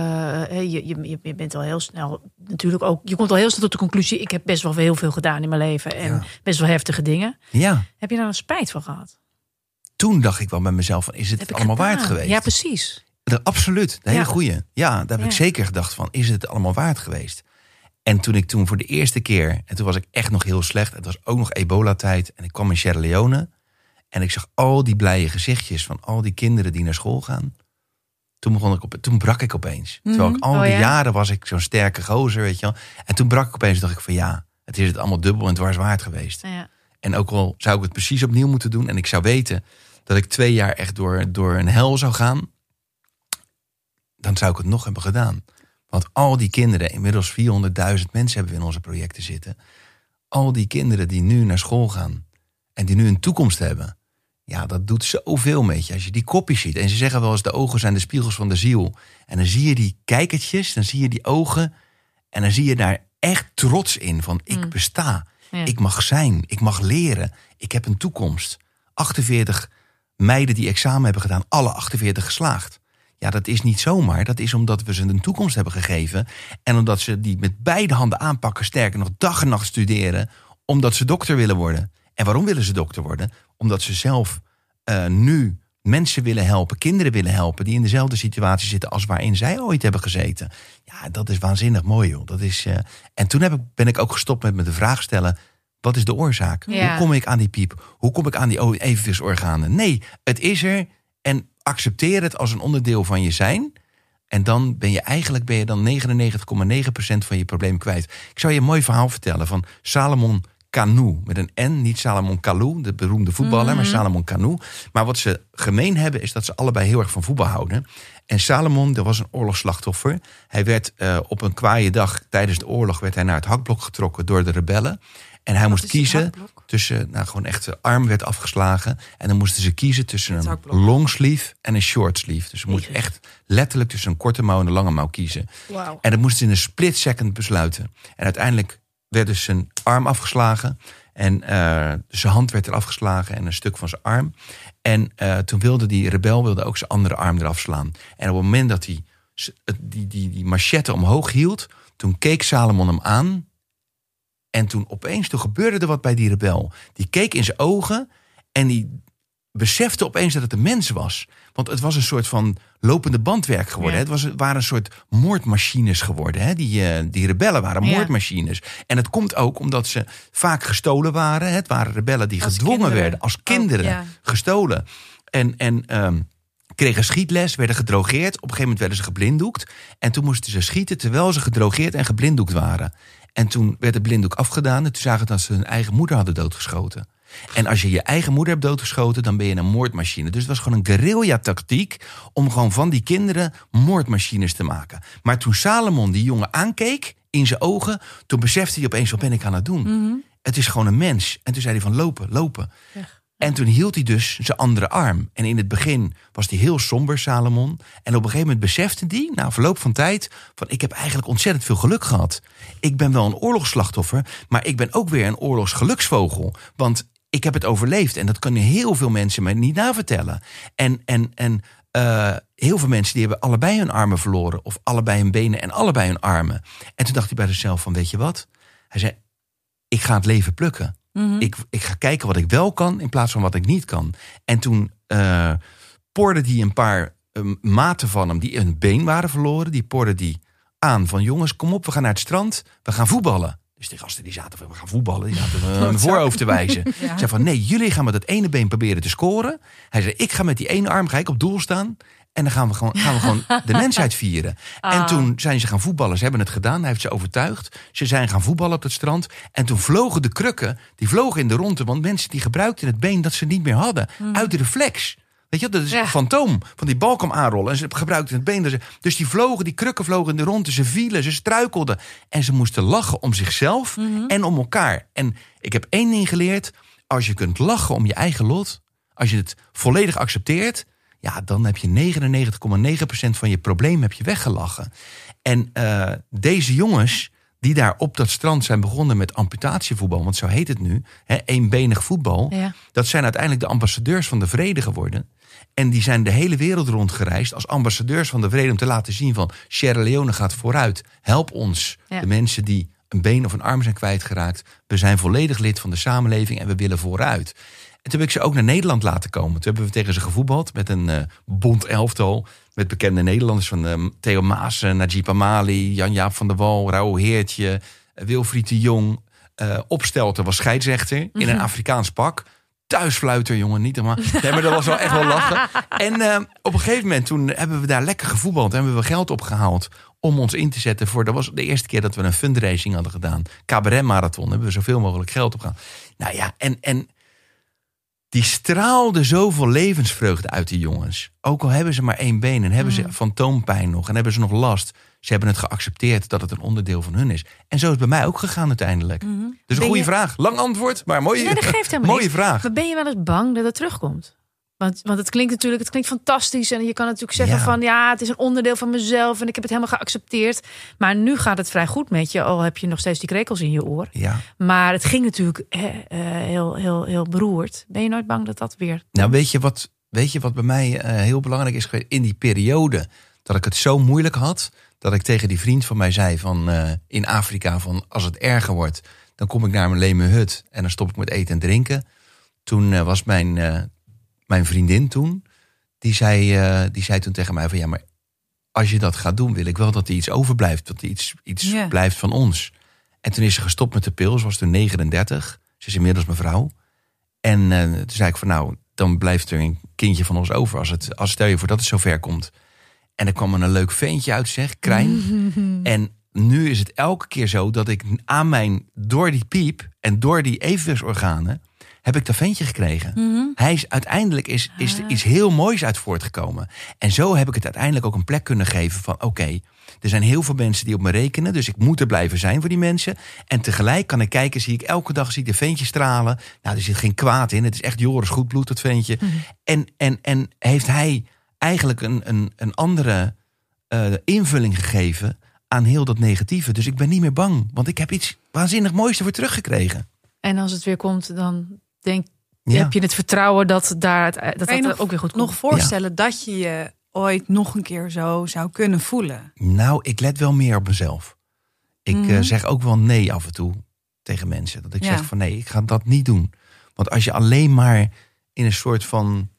je, je, je bent al heel snel natuurlijk ook, je komt al heel snel tot de conclusie, ik heb best wel heel veel gedaan in mijn leven en Ja. best wel heftige dingen. Ja, Heb je daar een spijt van gehad? toen dacht ik wel bij mezelf van, is het allemaal waard geweest? Ja, precies. De- absoluut, de hele Ja. goeie. Ja, daar heb ik zeker gedacht van, is het allemaal waard geweest? En toen ik toen voor de eerste keer, en toen was ik echt nog heel slecht, het was ook nog ebola-tijd, en ik kwam in Sierra Leone, en ik zag al die blije gezichtjes van al die kinderen die naar school gaan. Toen, begon ik op, toen brak ik opeens. Terwijl ik al Oh, die ja? jaren was ik zo'n sterke gozer, weet je wel. En toen brak ik opeens, dacht ik van ja, het is het allemaal dubbel en dwars waard geweest. Ja. En ook al zou ik het precies opnieuw moeten doen. En ik zou weten dat ik twee jaar echt door, door een hel zou gaan. Dan zou ik het nog hebben gedaan. Want al die kinderen, inmiddels 400.000 mensen hebben we in onze projecten zitten. Al die kinderen die nu naar school gaan. En die nu een toekomst hebben. Ja, dat doet zoveel met je. Als je die kopjes ziet. En ze zeggen wel eens de ogen zijn de spiegels van de ziel. En dan zie je die kijkertjes, dan zie je die ogen. En dan zie je daar echt trots in. Van ik besta. Ja. Ik mag zijn. Ik mag leren. Ik heb een toekomst. 48 meiden die examen hebben gedaan. Alle 48 geslaagd. Ja, dat is niet zomaar. Dat is omdat we ze een toekomst hebben gegeven. En omdat ze die met beide handen aanpakken. Sterker nog, dag en nacht studeren. Omdat ze dokter willen worden. En waarom willen ze dokter worden? Omdat ze zelf eh, nu mensen willen helpen, kinderen willen helpen, die in dezelfde situatie zitten als waarin zij ooit hebben gezeten. Ja, dat is waanzinnig mooi, joh. Dat is, eh, En toen heb ik, ben ik ook gestopt met me de vraag stellen: wat is de oorzaak? Ja. Hoe kom ik aan die piep? Hoe kom ik aan die evenwichtsorganen? Nee, het is er en accepteer het als een onderdeel van je zijn. En dan ben je eigenlijk ben je dan 99,9% van je probleem kwijt. Ik zou je een mooi verhaal vertellen van Salomon Kanou. Met een N, niet Salomon Kalou, de beroemde voetballer, maar Salomon Kanou. Maar wat ze gemeen hebben is dat ze allebei heel erg van voetbal houden. En Salomon, dat was een oorlogsslachtoffer. Hij werd eh, op een kwaaie dag tijdens de oorlog werd hij naar het hakblok getrokken door de rebellen. En hij moest kiezen tussen, nou gewoon echt zijn arm werd afgeslagen. En dan moesten ze kiezen tussen een long sleeve en een short sleeve. Dus ze moesten echt letterlijk tussen een korte mouw en een lange mouw kiezen. En dat moesten ze in een split second besluiten. En uiteindelijk werd dus zijn arm afgeslagen. En eh, zijn hand werd eraf geslagen en een stuk van zijn arm. En eh, toen wilde die rebel wilde ook zijn andere arm eraf slaan. En op het moment dat hij die, die, die machette omhoog hield... toen keek Salomon hem aan. En toen opeens, toen gebeurde er wat bij die rebel. Die keek in zijn ogen en die besefte opeens dat het een mens was. Want het was een soort van lopende bandwerk geworden. Ja. Het, was, waren een soort moordmachines geworden. Hè? Die, eh, die rebellen waren Ja. moordmachines. En het komt ook omdat ze vaak gestolen waren. Het waren rebellen die Als gedwongen kinderen. werden als Ook, kinderen. ja. Gestolen. En, en ehm, kregen schietles, werden gedrogeerd. Op een gegeven moment werden ze geblinddoekt. En toen moesten ze schieten terwijl ze gedrogeerd en geblinddoekt waren. En toen werd de blinddoek afgedaan. En toen zagen dat ze hun eigen moeder hadden doodgeschoten. En als je je eigen moeder hebt doodgeschoten, dan ben je een moordmachine. Dus het was gewoon een guerrilla-tactiek om gewoon van die kinderen moordmachines te maken. Maar toen Salomon die jongen aankeek in zijn ogen, toen besefte hij opeens: wat ben ik aan het doen? Het is gewoon een mens. En toen zei hij van lopen, lopen. En toen hield hij dus zijn andere arm. En in het begin was hij heel somber, Salomon. En op een gegeven moment besefte hij, na verloop van tijd, van ik heb eigenlijk ontzettend veel geluk gehad. Ik ben wel een oorlogsslachtoffer, maar ik ben ook weer een oorlogsgeluksvogel. Want ik heb het overleefd. En dat kunnen heel veel mensen mij niet navertellen. En, en, en uh, heel veel mensen die hebben allebei hun armen verloren. Of allebei hun benen en allebei hun armen. En toen dacht hij bij zichzelf van, weet je wat? Hij zei, ik ga het leven plukken. ik, ik ga kijken wat ik wel kan in plaats van wat ik niet kan. En toen uh, porde hij een paar uh, maten van hem die hun been waren verloren. Die porde die aan van jongens, kom op, we gaan naar het strand. We gaan voetballen. Dus die gasten die zaten van, we gaan voetballen. Die zaten een [LAUGHS] voorhoofd te wijzen. [LAUGHS] ja. Zei van, nee, jullie gaan met het ene been proberen te scoren. Hij zei, ik ga met die ene arm ga ik op doel staan. En dan gaan we gewoon, gaan we gewoon de mensheid [LAUGHS] vieren. Ah. En toen zijn ze gaan voetballen. Ze hebben het gedaan. Hij heeft ze overtuigd. Ze zijn gaan voetballen op het strand. En toen vlogen de krukken, die vlogen in de ronde. Want mensen die gebruikten het been dat ze niet meer hadden. Uit de reflex. Weet je, dat is Ja. een fantoom. Van die bal kwam aanrollen. En ze gebruikten het been. ze- Dus die vlogen, die krukken vlogen in de ronde. Ze vielen, ze struikelden. En ze moesten lachen om zichzelf en om elkaar. En ik heb één ding geleerd. Als je kunt lachen om je eigen lot. Als je het volledig accepteert. Ja, dan heb je 99,9% van je probleem heb je weggelachen. En eh, deze jongens die daar op dat strand zijn begonnen met amputatievoetbal, want zo heet het nu, hè, eenbenig voetbal. Ja. Dat zijn uiteindelijk de ambassadeurs van de vrede geworden. En die zijn de hele wereld rondgereisd als ambassadeurs van de vrede om te laten zien van Sierra Leone gaat vooruit. Help ons, Ja. de mensen die een been of een arm zijn kwijtgeraakt. We zijn volledig lid van de samenleving en we willen vooruit. En toen heb ik ze ook naar Nederland laten komen. Toen hebben we tegen ze gevoetbald met een eh bond elftal. Met bekende Nederlanders van eh, Theo Maassen, Najib Amali, Jan-Jaap van der Wal, Raoul Heertje, eh, Wilfried de Jong. eh Opstelten was scheidsrechter in een Afrikaans pak. Thuisfluiter, jongen, niet helemaal. Nee, maar dat was wel echt wel lachen. En eh, op een gegeven moment toen hebben we daar lekker gevoetbald. En hebben we geld opgehaald om ons in te zetten voor... Dat was de eerste keer dat we een fundraising hadden gedaan. Cabaret Marathon. Hebben we zoveel mogelijk geld opgehaald. Nou ja, en, en die straalde zoveel levensvreugde uit die jongens. Ook al hebben ze maar één been en hebben ze fantoompijn nog... en hebben ze nog last. Ze hebben het geaccepteerd dat het een onderdeel van hun is. En zo is het bij mij ook gegaan uiteindelijk. Dus een Ben goede je- vraag. Lang antwoord, maar mooie, Nee, dat geeft [LAUGHS] mooie niks. vraag. Maar ben je wel eens bang dat het terugkomt? Want, want het klinkt natuurlijk, het klinkt fantastisch. En je kan natuurlijk zeggen Ja. van ja, het is een onderdeel van mezelf. En ik heb het helemaal geaccepteerd. Maar nu gaat het vrij goed met je. Al heb je nog steeds die krekels in je oor. Ja. Maar het ging natuurlijk eh, heel, heel, heel beroerd. Ben je nooit bang dat dat weer... Nou, weet je wat, weet je wat bij mij eh, heel belangrijk is geweest? In die periode dat ik het zo moeilijk had, dat ik tegen die vriend van mij zei van eh, in Afrika van als het erger wordt, dan kom ik naar mijn leme hut en dan stop ik met eten en drinken. Toen was mijn, mijn vriendin toen, die zei, eh, die zei toen tegen mij van ja, maar als je dat gaat doen, wil ik wel dat er iets overblijft, dat er iets, iets blijft van ons. En toen is ze gestopt met de pil, ze was toen 39, ze is inmiddels mijn vrouw. En eh, toen zei ik van nou, dan blijft er een kindje van ons over als, het, als stel je voor dat het zover komt. En er kwam er een leuk ventje uit, zeg, Krijn. [LAUGHS] en nu is het elke keer zo dat ik aan mijn, door die piep en door die evenwichtsorganen, heb ik dat ventje gekregen. Hij is uiteindelijk is, is er iets heel moois uit voortgekomen. En zo heb ik het uiteindelijk ook een plek kunnen geven van oké, er zijn heel veel mensen die op me rekenen, dus ik moet er blijven zijn voor die mensen. En tegelijk kan ik kijken, zie ik elke dag zie ik de ventje stralen. Nou, er zit geen kwaad in. Het is echt Joris Goedbloed, dat ventje. En, en, en heeft hij eigenlijk een, een, een andere eh, invulling gegeven aan heel dat negatieve. Dus ik ben niet meer bang, want ik heb iets waanzinnig moois ervoor teruggekregen. En als het weer komt, dan denk, Ja. heb je het vertrouwen dat daar, dat, dat Kan je nog- ook weer goed komt. Nog voorstellen dat je je ooit nog een keer zo zou kunnen voelen. Nou, ik let wel meer op mezelf. Ik eh, Mhm. zeg ook wel nee af en toe tegen mensen. Dat ik Ja. zeg van nee, ik ga dat niet doen. Want als je alleen maar in een soort van...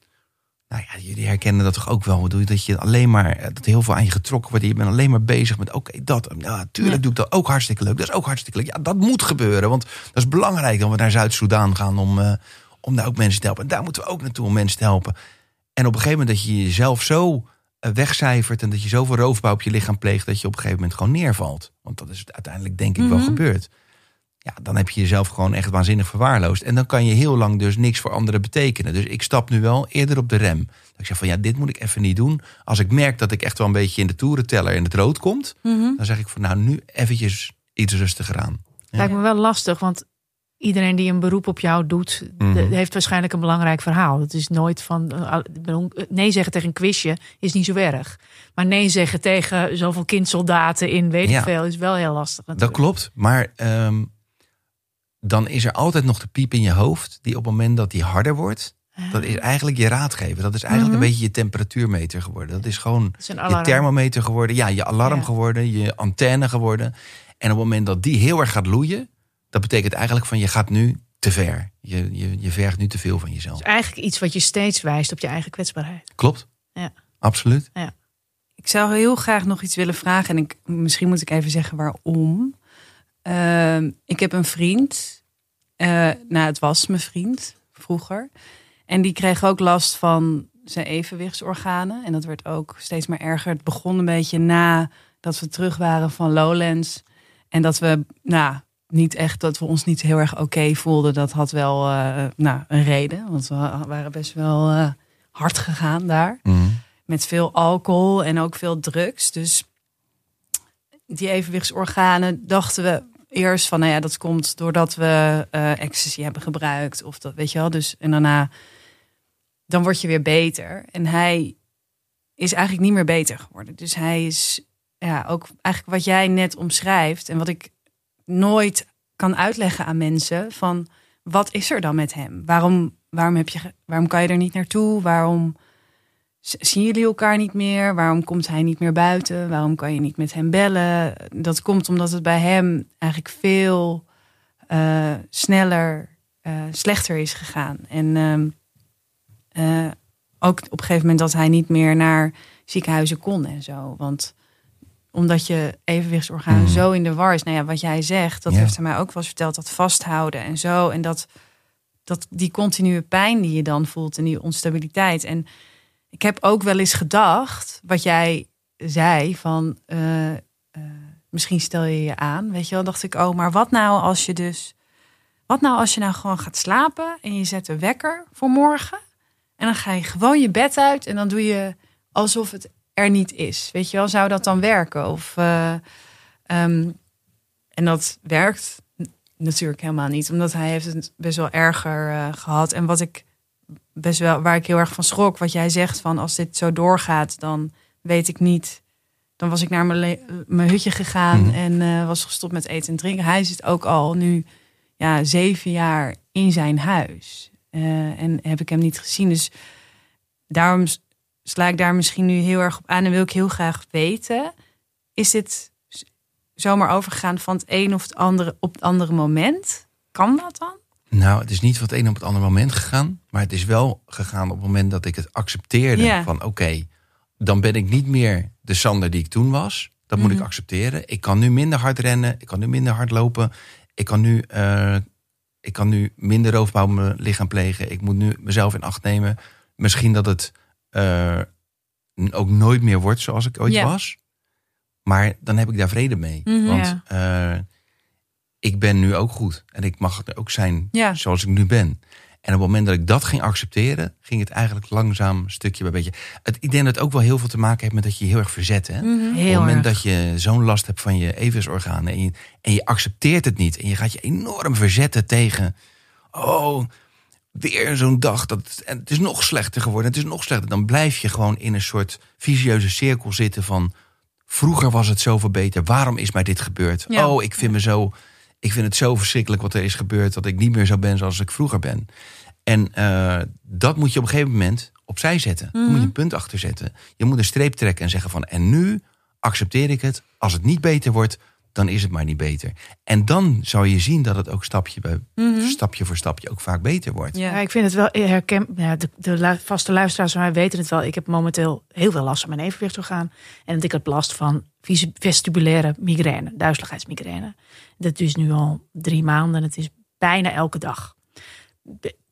Nou ja, jullie herkennen dat toch ook wel. Dat je alleen maar... eh, Dat heel veel aan je getrokken wordt. Je bent alleen maar bezig met oké, dat. Tuurlijk Ja. doe ik dat ook hartstikke leuk. Dat is ook hartstikke leuk. Ja, dat moet gebeuren. Want dat is belangrijk dat we naar Zuid-Soedan gaan om, eh, om daar ook mensen te helpen. En daar moeten we ook naartoe om mensen te helpen. En op een gegeven moment dat je jezelf zo eh, wegcijfert en dat je zoveel roofbouw op je lichaam pleegt dat je op een gegeven moment gewoon neervalt. Want dat is het uiteindelijk denk ik wel Mhm. gebeurd. Ja, dan heb je jezelf gewoon echt waanzinnig verwaarloosd. En dan kan je heel lang dus niks voor anderen betekenen. Dus ik stap nu wel eerder op de rem. Dat ik zeg van ja, dit moet ik even niet doen. Als ik merk dat ik echt wel een beetje in de toerenteller in het rood komt, Mhm. dan zeg ik van nou nu eventjes iets rustiger aan. Ja. Lijkt me wel lastig, want iedereen die een beroep op jou doet, Mhm. heeft waarschijnlijk een belangrijk verhaal. Het is nooit van eh, nee zeggen tegen een quizje is niet zo erg. Maar nee zeggen tegen zoveel kindsoldaten in weet Ja. ik veel is wel heel lastig. Dat klopt, maar ehm, dan is er altijd nog de piep in je hoofd die op het moment dat die harder wordt, dat is eigenlijk je raadgever. Dat is eigenlijk Mhm. een beetje je temperatuurmeter geworden. Dat is gewoon is een je thermometer geworden, ja, je alarm Ja. geworden, je antenne geworden. En op het moment dat die heel erg gaat loeien, dat betekent eigenlijk van je gaat nu te ver. Je, je, je vergt nu te veel van jezelf. Het is eigenlijk iets wat je steeds wijst op je eigen kwetsbaarheid. Klopt? Ja. Absoluut. Ik zou heel graag nog iets willen vragen. En ik, misschien moet ik even zeggen waarom. Ehm, ik heb een vriend. eh, nou, het was mijn vriend vroeger. En die kreeg ook last van zijn evenwichtsorganen. En dat werd ook steeds maar erger. Het begon een beetje na dat we terug waren van Lowlands. En dat we, nou, niet echt, dat we ons niet heel erg oké voelden. Dat had wel, eh, nou, een reden. Want we waren best wel eh, hard gegaan daar Mhm. met veel alcohol en ook veel drugs. Dus die evenwichtsorganen dachten we eerst van, nou ja, dat komt doordat we eh ecstasy hebben gebruikt of dat, weet je wel. Dus en daarna, dan word je weer beter. En hij is eigenlijk niet meer beter geworden. Dus hij is, ja, ook eigenlijk wat jij net omschrijft en wat ik nooit kan uitleggen aan mensen van, wat is er dan met hem? Waarom, waarom heb je, waarom kan je er niet naartoe? Waarom Zien jullie elkaar niet meer? Waarom komt hij niet meer buiten? Waarom kan je niet met hem bellen? Dat komt omdat het bij hem eigenlijk veel eh, sneller eh, slechter is gegaan. En ehm, eh, ook op een gegeven moment dat hij niet meer naar ziekenhuizen kon en zo. Want omdat je evenwichtsorgaan Mhm. zo in de war is. Nou ja, wat jij zegt, dat Ja. heeft hij mij ook wel eens verteld. Dat vasthouden en zo. En dat, dat die continue pijn die je dan voelt en die onstabiliteit. En ik heb ook wel eens gedacht, wat jij zei, van eh, eh, misschien stel je je aan, weet je wel, dacht ik, oh, maar wat nou als je dus, wat nou als je nou gewoon gaat slapen en je zet een wekker voor morgen? En dan ga je gewoon je bed uit en dan doe je alsof het er niet is, weet je wel, zou dat dan werken? Of, eh, ehm, en dat werkt natuurlijk helemaal niet, omdat hij heeft het best wel erger eh, gehad. En wat ik best wel waar ik heel erg van schrok. Wat jij zegt van als dit zo doorgaat, dan weet ik niet. Dan was ik naar mijn, hutje gegaan Mhm. en eh, was gestopt met eten en drinken. Hij zit ook al nu ja, zeven jaar in zijn huis. Eh, en heb ik hem niet gezien. Dus daarom sla ik daar misschien nu heel erg op aan. En wil ik heel graag weten: is dit zomaar overgegaan van het een of het andere op het andere moment? Kan dat dan? Nou, het is niet van het een op het andere moment gegaan. Maar het is wel gegaan op het moment dat ik het accepteerde. Ja. Van oké, dan ben ik niet meer de Sander die ik toen was. Dat moet ik Mhm. accepteren. Ik kan nu minder hard rennen. Ik kan nu minder hard lopen. Ik kan nu, eh, ik kan nu minder roofbouw op mijn lichaam plegen. Ik moet nu mezelf in acht nemen. Misschien dat het eh, ook nooit meer wordt zoals ik ooit Ja. was. Maar dan heb ik daar vrede mee. Mhm. Want eh, ik ben nu ook goed. En ik mag ook zijn Ja. zoals ik nu ben. En op het moment dat ik dat ging accepteren, ging het eigenlijk langzaam stukje bij beetje. Het, ik denk dat het ook wel heel veel te maken heeft met dat je je heel erg verzet. Hè? Mhm. op het Heel moment erg. dat je zo'n last hebt van je evensorganen en je, en je accepteert het niet. En je gaat je enorm verzetten tegen. Oh, weer zo'n dag. Dat, en het is nog slechter geworden. Het is nog slechter. Dan blijf je gewoon in een soort visieuze cirkel zitten van. Vroeger was het zoveel beter. Waarom is mij dit gebeurd? Ja. Oh, ik vind me zo. Ik vind het zo verschrikkelijk wat er is gebeurd. Dat ik niet meer zo ben zoals ik vroeger ben. En eh, dat moet je op een gegeven moment opzij zetten. Daar moet je een punt achter zetten. Je moet een streep trekken en zeggen van... en nu accepteer ik het. Als het niet beter wordt, dan is het maar niet beter. En dan zou je zien dat het ook stapje, bij, stapje voor stapje ook vaak beter wordt. Ja. Ik vind het wel herken. Ja, de, de vaste luisteraars van mij weten het wel. Ik heb momenteel heel veel last van mijn evenwichtsorgaan. En ik heb last van vestibulaire migraine, duizeligheidsmigraine. Dat is nu al drie maanden. Het is bijna elke dag.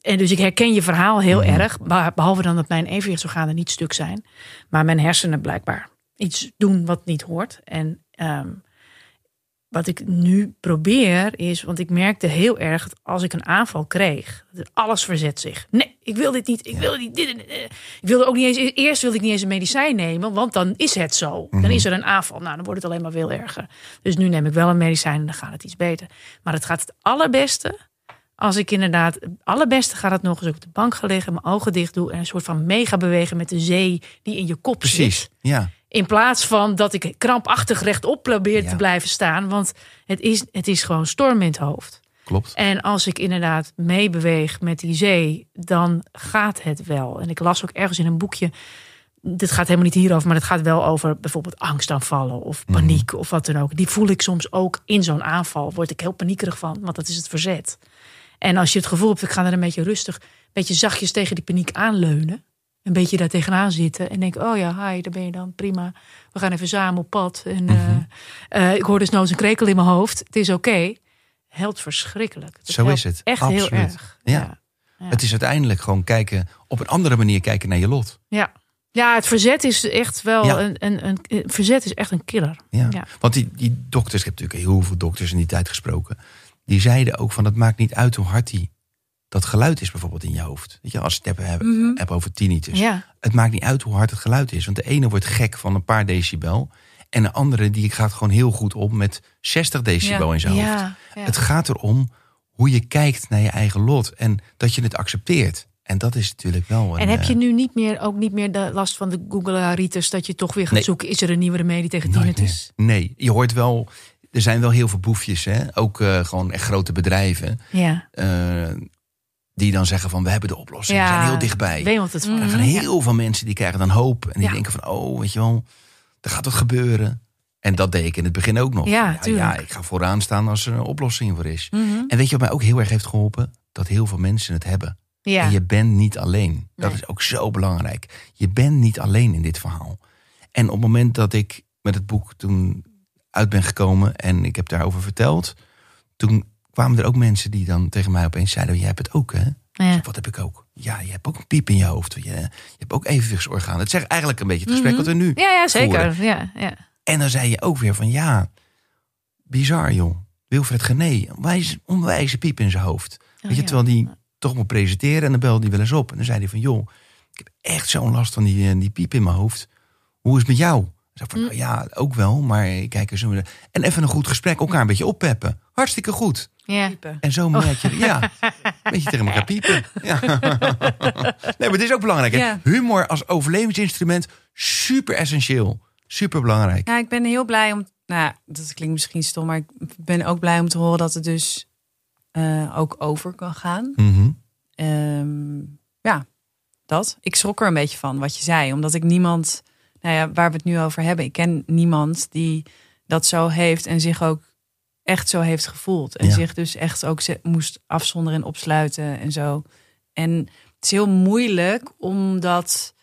en dus ik herken je verhaal heel Mhm. erg. beh- Behalve dan dat mijn evenwichtsorganen niet stuk zijn. Maar mijn hersenen blijkbaar iets doen wat niet hoort. En ehm, wat ik nu probeer is, want ik merkte heel erg dat als ik een aanval kreeg, alles verzet zich. Nee, ik wil dit niet. Ik wil niet. Dit, ik wilde ook niet eens. Eerst wilde ik niet eens een medicijn nemen, want dan is het zo. Dan is er een aanval. Nou, dan wordt het alleen maar veel erger. Dus nu neem ik wel een medicijn en dan gaat het iets beter. Maar het gaat het allerbeste als ik inderdaad, het allerbeste gaat het nog ik op de bank ga liggen, mijn ogen dicht doe en een soort van mega bewegen met de zee die in je kop Precies, zit. ja. In plaats van dat ik krampachtig rechtop probeer Ja. te blijven staan. Want het is, het is gewoon storm in het hoofd. Klopt. En als ik inderdaad meebeweeg met die zee, dan gaat het wel. En ik las ook ergens in een boekje. Dit gaat helemaal niet hierover, maar het gaat wel over bijvoorbeeld angstaanvallen of Mhm. paniek of wat dan ook. Die voel ik soms ook in zo'n aanval. Word ik heel paniekerig van, want dat is het verzet. En als je het gevoel hebt, ik ga er een beetje rustig, een beetje zachtjes tegen die paniek aanleunen. Een beetje daar tegenaan zitten en denk, oh ja, hi, daar ben je dan, prima. We gaan even samen op pad. En Mhm. eh, eh, ik hoor dus nooit een krekel in mijn hoofd. Het is oké. Helpt verschrikkelijk. Zo helpt is het. Echt heel erg. Ja. Ja. Ja. Het is uiteindelijk gewoon kijken, op een andere manier kijken naar je lot. Ja. ja, het verzet is echt wel Ja. een, een, een, een- Verzet is echt een killer. Ja. Ja. Want die, die dokters, ik heb natuurlijk heel veel dokters in die tijd gesproken. Die zeiden ook van het maakt niet uit hoe hard die, dat geluid is bijvoorbeeld in je hoofd. Weet je, als je het hebt, hebben, hebben over tinnitus. Ja. Het maakt niet uit hoe hard het geluid is. Want de ene wordt gek van een paar decibel. En de andere die gaat gewoon heel goed op met 60 decibel Ja. in zijn hoofd. Ja. Het gaat erom hoe je kijkt naar je eigen lot. En dat je het accepteert. En dat is natuurlijk wel een... En heb eh, je nu niet meer, ook niet meer de last van de Google-ritis... dat je toch weer gaat Nee. zoeken, is er een nieuwe remedie tegen tinnitus? Nee, je hoort wel... Er zijn wel heel veel boefjes, hè? ook eh, gewoon echt grote bedrijven... Ja. eh, die dan zeggen van we hebben de oplossing, we zijn heel dichtbij. Wemelt het van. Er gaan heel veel mensen die krijgen dan hoop. En die Ja. denken van, oh, weet je wel, er gaat wat gebeuren. En dat deed ik in het begin ook nog. Ja, ja, ik ga vooraan staan als er een oplossing voor is. Mhm. En weet je wat mij ook heel erg heeft geholpen? Dat heel veel mensen het hebben. Ja. En je bent niet alleen. Dat Nee. is ook zo belangrijk. Je bent niet alleen in dit verhaal. En op het moment dat ik met het boek toen uit ben gekomen en ik heb daarover verteld, toen kwamen er ook mensen die dan tegen mij opeens zeiden: Jij hebt het ook, hè? Ja. Wat heb ik ook? Ja, je hebt ook een piep in je hoofd. Je, je hebt ook evenwichtsorganen. Het zegt eigenlijk een beetje het gesprek wat we nu. Mhm. Ja, ja, zeker. Ja, ja. En dan zei je ook weer van ja, bizar joh. Wilfred Gené, onwijs, onwijze piep in zijn hoofd. Weet je, Oh, terwijl die toch moet presenteren en dan belde hij wel eens op. En dan zei hij van joh, ik heb echt zo'n last van die, eh, die piep in mijn hoofd. Hoe is het met jou? Ik zei van nou ja, ook wel, maar kijk eens. En even een goed gesprek, elkaar een beetje oppeppen. Hartstikke goed. Ja. En zo merk je, ja, een beetje tegen elkaar [LAUGHS] piepen. Ja. Nee, maar het is ook belangrijk. Hè? Ja. Humor als overlevingsinstrument, super essentieel. Super belangrijk. Ja, ik ben heel blij om. Nou, ja, dat klinkt misschien stom, maar ik ben ook blij om te horen dat het dus eh, ook over kan gaan. Mhm. Ehm, ja, dat. Ik schrok er een beetje van wat je zei, omdat ik niemand, nou ja, waar we het nu over hebben, ik ken niemand die dat zo heeft en zich ook echt zo heeft gevoeld. En Ja. zich dus echt ook moest afzonderen en opsluiten en zo. En het is heel moeilijk om dat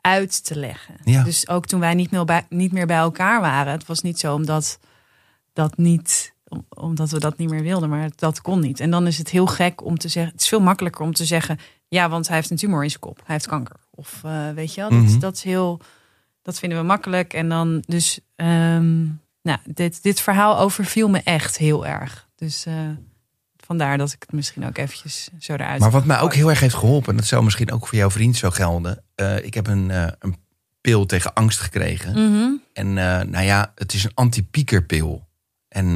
uit te leggen. Ja. Dus ook toen wij niet meer, bij, niet meer bij elkaar waren, het was niet zo omdat dat niet om- omdat we dat niet meer wilden, maar dat kon niet. En dan is het heel gek om te zeggen. Het is veel makkelijker om te zeggen. Ja, want hij heeft een tumor in zijn kop. Hij heeft kanker. Of eh, weet je wel, dat, Mhm. dat is heel. Dat vinden we makkelijk. En dan dus. ehm, nou, dit, dit verhaal overviel me echt heel erg. Dus eh, vandaar dat ik het misschien ook eventjes zo eruit. Maar wat mij ook heel erg heeft geholpen, en dat zou misschien ook voor jouw vriend zo gelden. eh, ik heb een, eh, een pil tegen angst gekregen. Mhm. En nou ja, het is een anti-piekerpil. En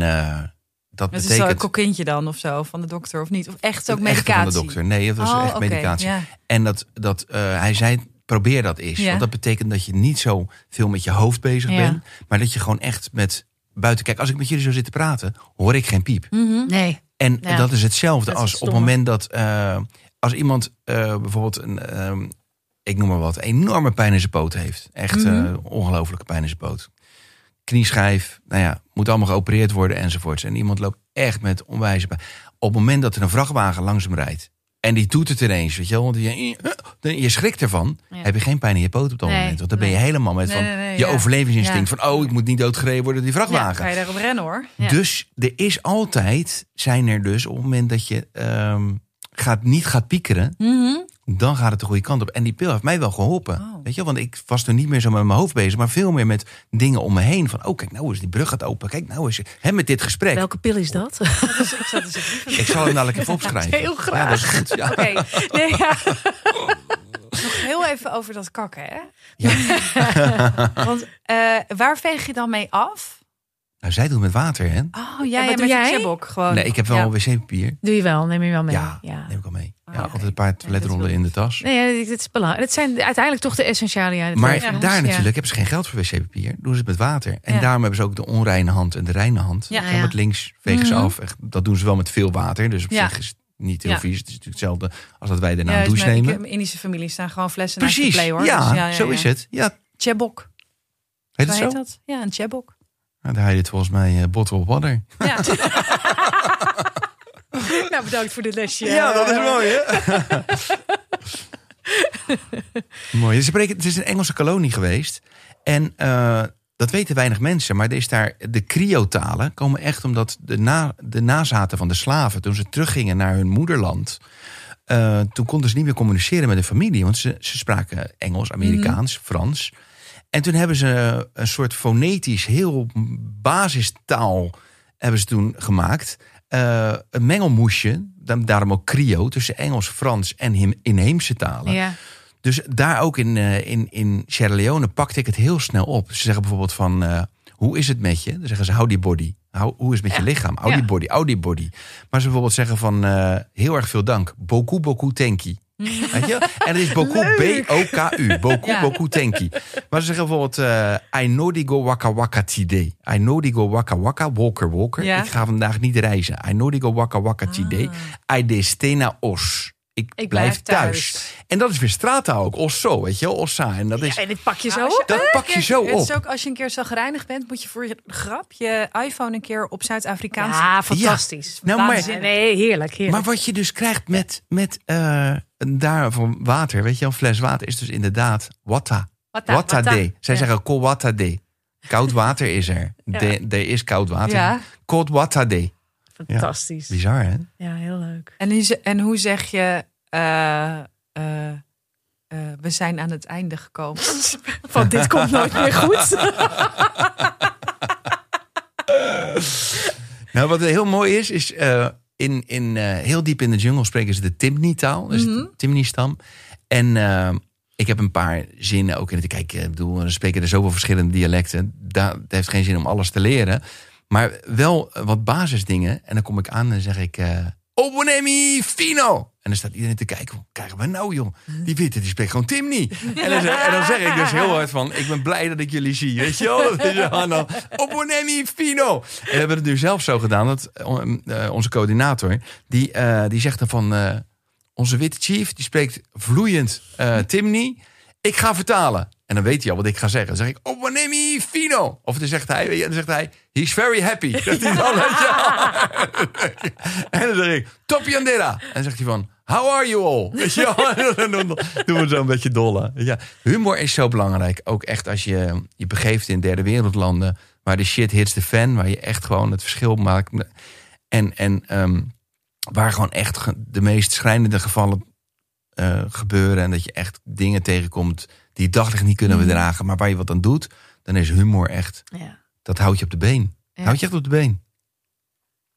dat Het is zo een betekent... kokintje dan of zo van de dokter of niet? Of echt ook medicatie? van de dokter. Nee, het was Oh, echt medicatie. ja. En dat, dat hij zei, probeer dat eens. Ja. Want dat betekent dat je niet zo veel met je hoofd bezig Ja. bent. Maar dat je gewoon echt met buiten... Kijk, als ik met jullie zo zit te praten, hoor ik geen piep. Mhm. Nee. En Ja. dat is hetzelfde Dat is als het op het moment dat... eh, als iemand eh, bijvoorbeeld een... ehm, ik noem maar wat, enorme pijn in zijn poot heeft. Echt Mhm. eh, ongelofelijke pijn in zijn poot. Knieschijf, nou ja, moet allemaal geopereerd worden enzovoorts. En iemand loopt echt met onwijze pijn. Op het moment dat er een vrachtwagen langs hem rijdt... en die doet het ineens, weet je wel... want je, je schrikt ervan, Ja. heb je geen pijn in je poot op dat Nee, moment. Want dan ben je helemaal met van nee, je ja. overlevingsinstinct... Ja. van oh, ik moet niet doodgereden worden door die Ja, vrachtwagen. ga je daarop rennen hoor. Ja. Dus er is altijd, zijn er dus op het moment dat je ehm, gaat, niet gaat piekeren, Mhm. Dan gaat het de goede kant op. En die pil heeft mij wel geholpen. Oh. Weet je, want ik was toen niet meer zo met mijn hoofd bezig, maar veel meer met dingen om me heen. Van, oh, kijk, nou is die brug gaat open. Kijk, nou is hè, met dit gesprek. Welke pil is dat? Dus ik zat dus even Ik zal hem dadelijk even opschrijven. Heel graag. Ja, dat is goed. Ja. Oké, nee, ja. [LAUGHS] nog heel even over dat kakken, hè? Ja. [LAUGHS] Want eh, waar veeg je dan mee af? Nou, zij doet met water, hè? Oh, jij ja, doe met jij? gewoon. Nee, ik heb wel Ja. wc-papier. Doe je wel, neem je wel mee. Ja, ja. neem ik al mee. Ja, altijd een paar toiletrollen in de tas. Nee, dit is belangrijk. Het zijn uiteindelijk toch de het Maar daar Ja. natuurlijk hebben ze geen geld voor wc-papier. Doen ze het met water. En Ja. daarom hebben ze ook de onreine hand en de reine hand. Ja. Zo met links vegen ze Mhm. af. Dat doen ze wel met veel water. Dus op Ja. zich is het niet heel vies. Het is natuurlijk hetzelfde als dat wij daarna een douche mijn, nemen. ik- Indische familie staan gewoon flessen naast Precies, de play, hoor. ja, Dus zo is het. Ja, Chebok. heet het heet zo? dat? Ja, een chebok. Nou, daar heet het volgens mij eh, bottle of water. Ja. [LAUGHS] [LAUGHS] [LAUGHS] Nou, bedankt voor dit lesje. mooi, hè? [LAUGHS] mooi. Ze spreken, het is een Engelse kolonie geweest. En eh, dat weten weinig mensen. Maar er is daar, de cryotalen komen echt omdat de, na, de nazaten van de slaven... toen ze teruggingen naar hun moederland... eh, toen konden ze niet meer communiceren met de familie. Want ze, ze spraken Engels, Amerikaans, Frans. En toen hebben ze een soort fonetisch, heel basistaal... hebben ze toen gemaakt... Eh, een mengelmoesje, da- daarom ook cryo, tussen Engels, Frans en inheemse talen. Ja. Dus daar ook in, eh, in, in Sierra Leone pakte ik het heel snel op. Ze zeggen bijvoorbeeld van, eh, hoe is het met je? Dan zeggen ze, hou die body. Hoe is het met je lichaam? Hou die Ja. body, hou die body. Maar ze bijvoorbeeld zeggen van, heel erg veel dank. Beaucoup, thank you. [LAUGHS] Weet je? En het is beaucoup, B-O-K-U. Beaucoup, Ja. beaucoup, thank you. Maar ze zeggen bijvoorbeeld, eh I know die go waka waka today. I know die go waka waka, walker, walker. Ja. Ik ga vandaag niet reizen. I know die go waka waka today. I de stena os. Ik, Ik blijf blijf thuis. thuis. En dat is weer straattaal ook. Osso, weet je wel? Ossa. En dat is... En dit pak je zo op. Dat pak je zo Het is op. ook als je een keer zo gereinigd bent, moet je voor je grap je iPhone een keer op Zuid-Afrikaans. Ja, fantastisch. Nou, maar. Nee, heerlijk, heerlijk. maar wat je dus krijgt met, met eh, daar van water, weet je, een fles water is dus inderdaad watta. Watta, Watta watta. de. Zij Ja. zeggen kol watta de. Koud water is er. Ja. De, de is koud water. Ja. Cold. Fantastisch. Ja. Bizar, hè? heel leuk. En, en hoe zeg je, eh, eh, eh, we zijn aan het einde gekomen? [LAUGHS] Van dit komt nooit meer goed. [LAUGHS] Nou, wat heel mooi is, is in, in, heel diep in de jungle spreken ze de Timni-taal. Dus Mhm. de Timni-stam. En ik heb een paar zinnen ook in het... Kijk, ik bedoel, er spreken er zoveel verschillende dialecten. Daar, het heeft geen zin om alles te leren. Maar wel wat basisdingen. En dan kom ik aan en zeg ik... Obonemi fino! En dan staat iedereen te kijken. Wat krijgen we nou, joh? Die witte, die spreekt gewoon Timni. En dan, zeg, ik dus heel hard van... Ik ben blij dat ik jullie zie, weet je wel? Fino! En we hebben het nu zelf zo gedaan. Dat eh, eh, onze coördinator, die, eh, die zegt dan van... onze witte chief, die spreekt vloeiend Timni. Ik ga vertalen. En dan weet hij al wat ik ga zeggen. Dan zeg ik, Obonemi fino! Of dan zegt hij, dan zegt hij... He's very happy. [LAUGHS] Dat hij dan. [LAUGHS] En dan zeg ik, Topiandera. En dan zegt hij van, how are you all? [LAUGHS] Weet je wel? Dan doen we zo een beetje dolle. Ja, humor is zo belangrijk. Ook echt als je je begeeft in derde wereldlanden... waar de shit hits the fan. Waar je echt gewoon het verschil maakt. En, en ehm, waar gewoon echt de meest schrijnende gevallen eh, gebeuren. En dat je echt dingen tegenkomt die daglicht niet kunnen bedragen. Maar waar je wat aan doet, dan is humor echt... Ja. Dat houdt je op de been. Ja. Houdt je echt op de been.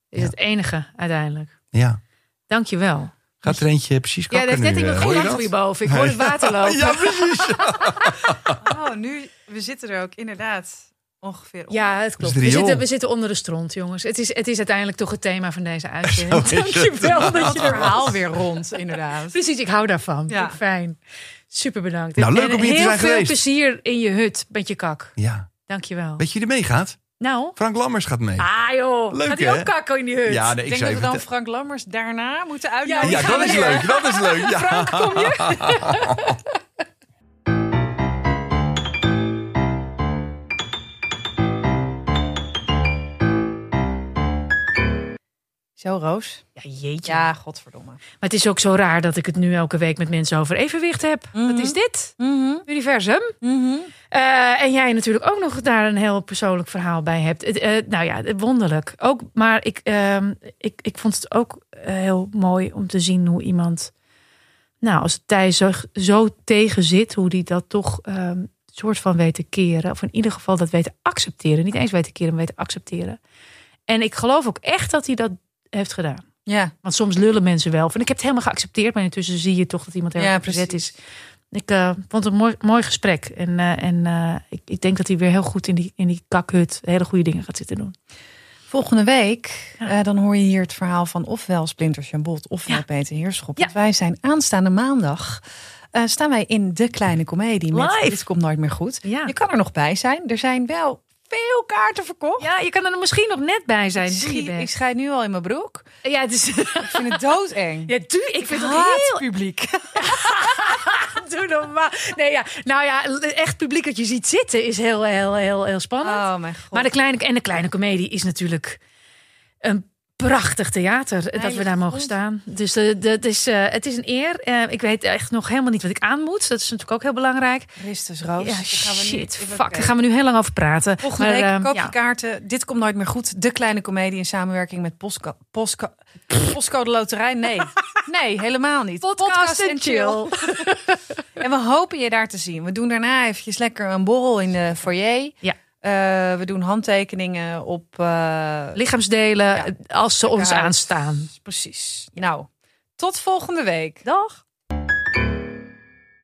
Is Ja. het enige uiteindelijk. Ja. Dank je wel. Gaat er eentje precies Ja, kakken dat heeft net eh, hoor je hierboven. Ik hoor het water [LAUGHS] lopen. Ja, precies. [LAUGHS] Oh, nu, we zitten er ook inderdaad ongeveer op. Ja, het klopt. We zitten, we zitten onder de stront, jongens. Het is, het is uiteindelijk toch het thema van deze [LAUGHS] uitzending. Zo is Dank je het. wel dat je Het er verhaal weer rond, inderdaad. Precies, ik hou daarvan. Ja. Fijn. Super bedankt. Nou, leuk En om hier te heel zijn veel geweest. plezier in je hut met je kak. Ja. Dank je wel. Weet je wie er meegaat? Nou. Frank Lammers gaat mee. Ah joh. Leuk, Gaat hij ook kakken in die hut? Ja, nee, Ik denk dat we dan Frank Lammers daarna moeten uitnodigen. Ja, dat is [LAUGHS] leuk. Dat is leuk. Ja. Frank, kom je? [LAUGHS] Zo, Roos. Ja, jeetje. Ja, godverdomme. Maar het is ook zo raar dat ik het nu elke week met mensen over evenwicht heb. Mhm. Wat is dit? Universum. Mhm. Eh, en jij natuurlijk ook nog daar een heel persoonlijk verhaal bij hebt. Het, eh, nou ja, wonderlijk. Ook, maar ik, ehm, ik, ik vond het ook eh, heel mooi om te zien hoe iemand... Nou, als het tij zo, zo tegen zit, hoe die dat toch ehm soort van weet te keren. Of in ieder geval dat weet te accepteren. Niet eens weet te keren, maar weet te accepteren. En ik geloof ook echt dat hij dat heeft gedaan. Ja. Want soms lullen mensen wel. Van ik heb het helemaal geaccepteerd, maar intussen zie je toch dat iemand heel Ja, precies. is. Ik eh, vond het een mooi, mooi gesprek. En, eh, en eh, ik, ik denk dat hij weer heel goed in die, in die kakhut hele goede dingen gaat zitten doen. Volgende week, Ja. dan hoor je hier het verhaal van ofwel Splinters en Bot, ofwel Ja. Peter Heerschop. Ja. Want wij zijn aanstaande maandag, staan wij in De Kleine Comedie. Met Live. Dit komt nooit meer goed. Ja. Je kan er nog bij zijn. Er zijn wel veel kaarten verkocht. ja, je kan er misschien nog net bij zijn. ik, schiet- ik schijt nu al in mijn broek. Ja, het is, Ik vind het doodeng. ja, ik vind het heel publiek. [LAUGHS] doe normaal. Nee, ja, nou ja, echt publiek dat je ziet zitten is heel, heel, heel, heel spannend. Oh mijn god. Maar de kleine en de kleine komedie is natuurlijk een prachtig theater dat we daar mogen staan. Dus dat is, eh, het is een eer. Eh, ik weet echt nog helemaal niet wat ik aan moet. Dat is natuurlijk ook heel belangrijk. Christus Roos. Ja, gaan we shit, fuck. Daar gaan we nu heel lang over praten. Volgende Maar, week eh, koop ja. je kaarten. Dit komt nooit meer goed. De Kleine Comedie in samenwerking met Postco Postco Postcode Loterij. Nee, [LAUGHS] nee, helemaal niet. Podcast en chill. [LAUGHS] En we hopen je daar te zien. We doen daarna eventjes lekker een borrel in de foyer. Ja. Eh, we doen handtekeningen op... eh, Lichaamsdelen Ja. als ze ons aanstaan. Precies. Nou, tot volgende week. Dag.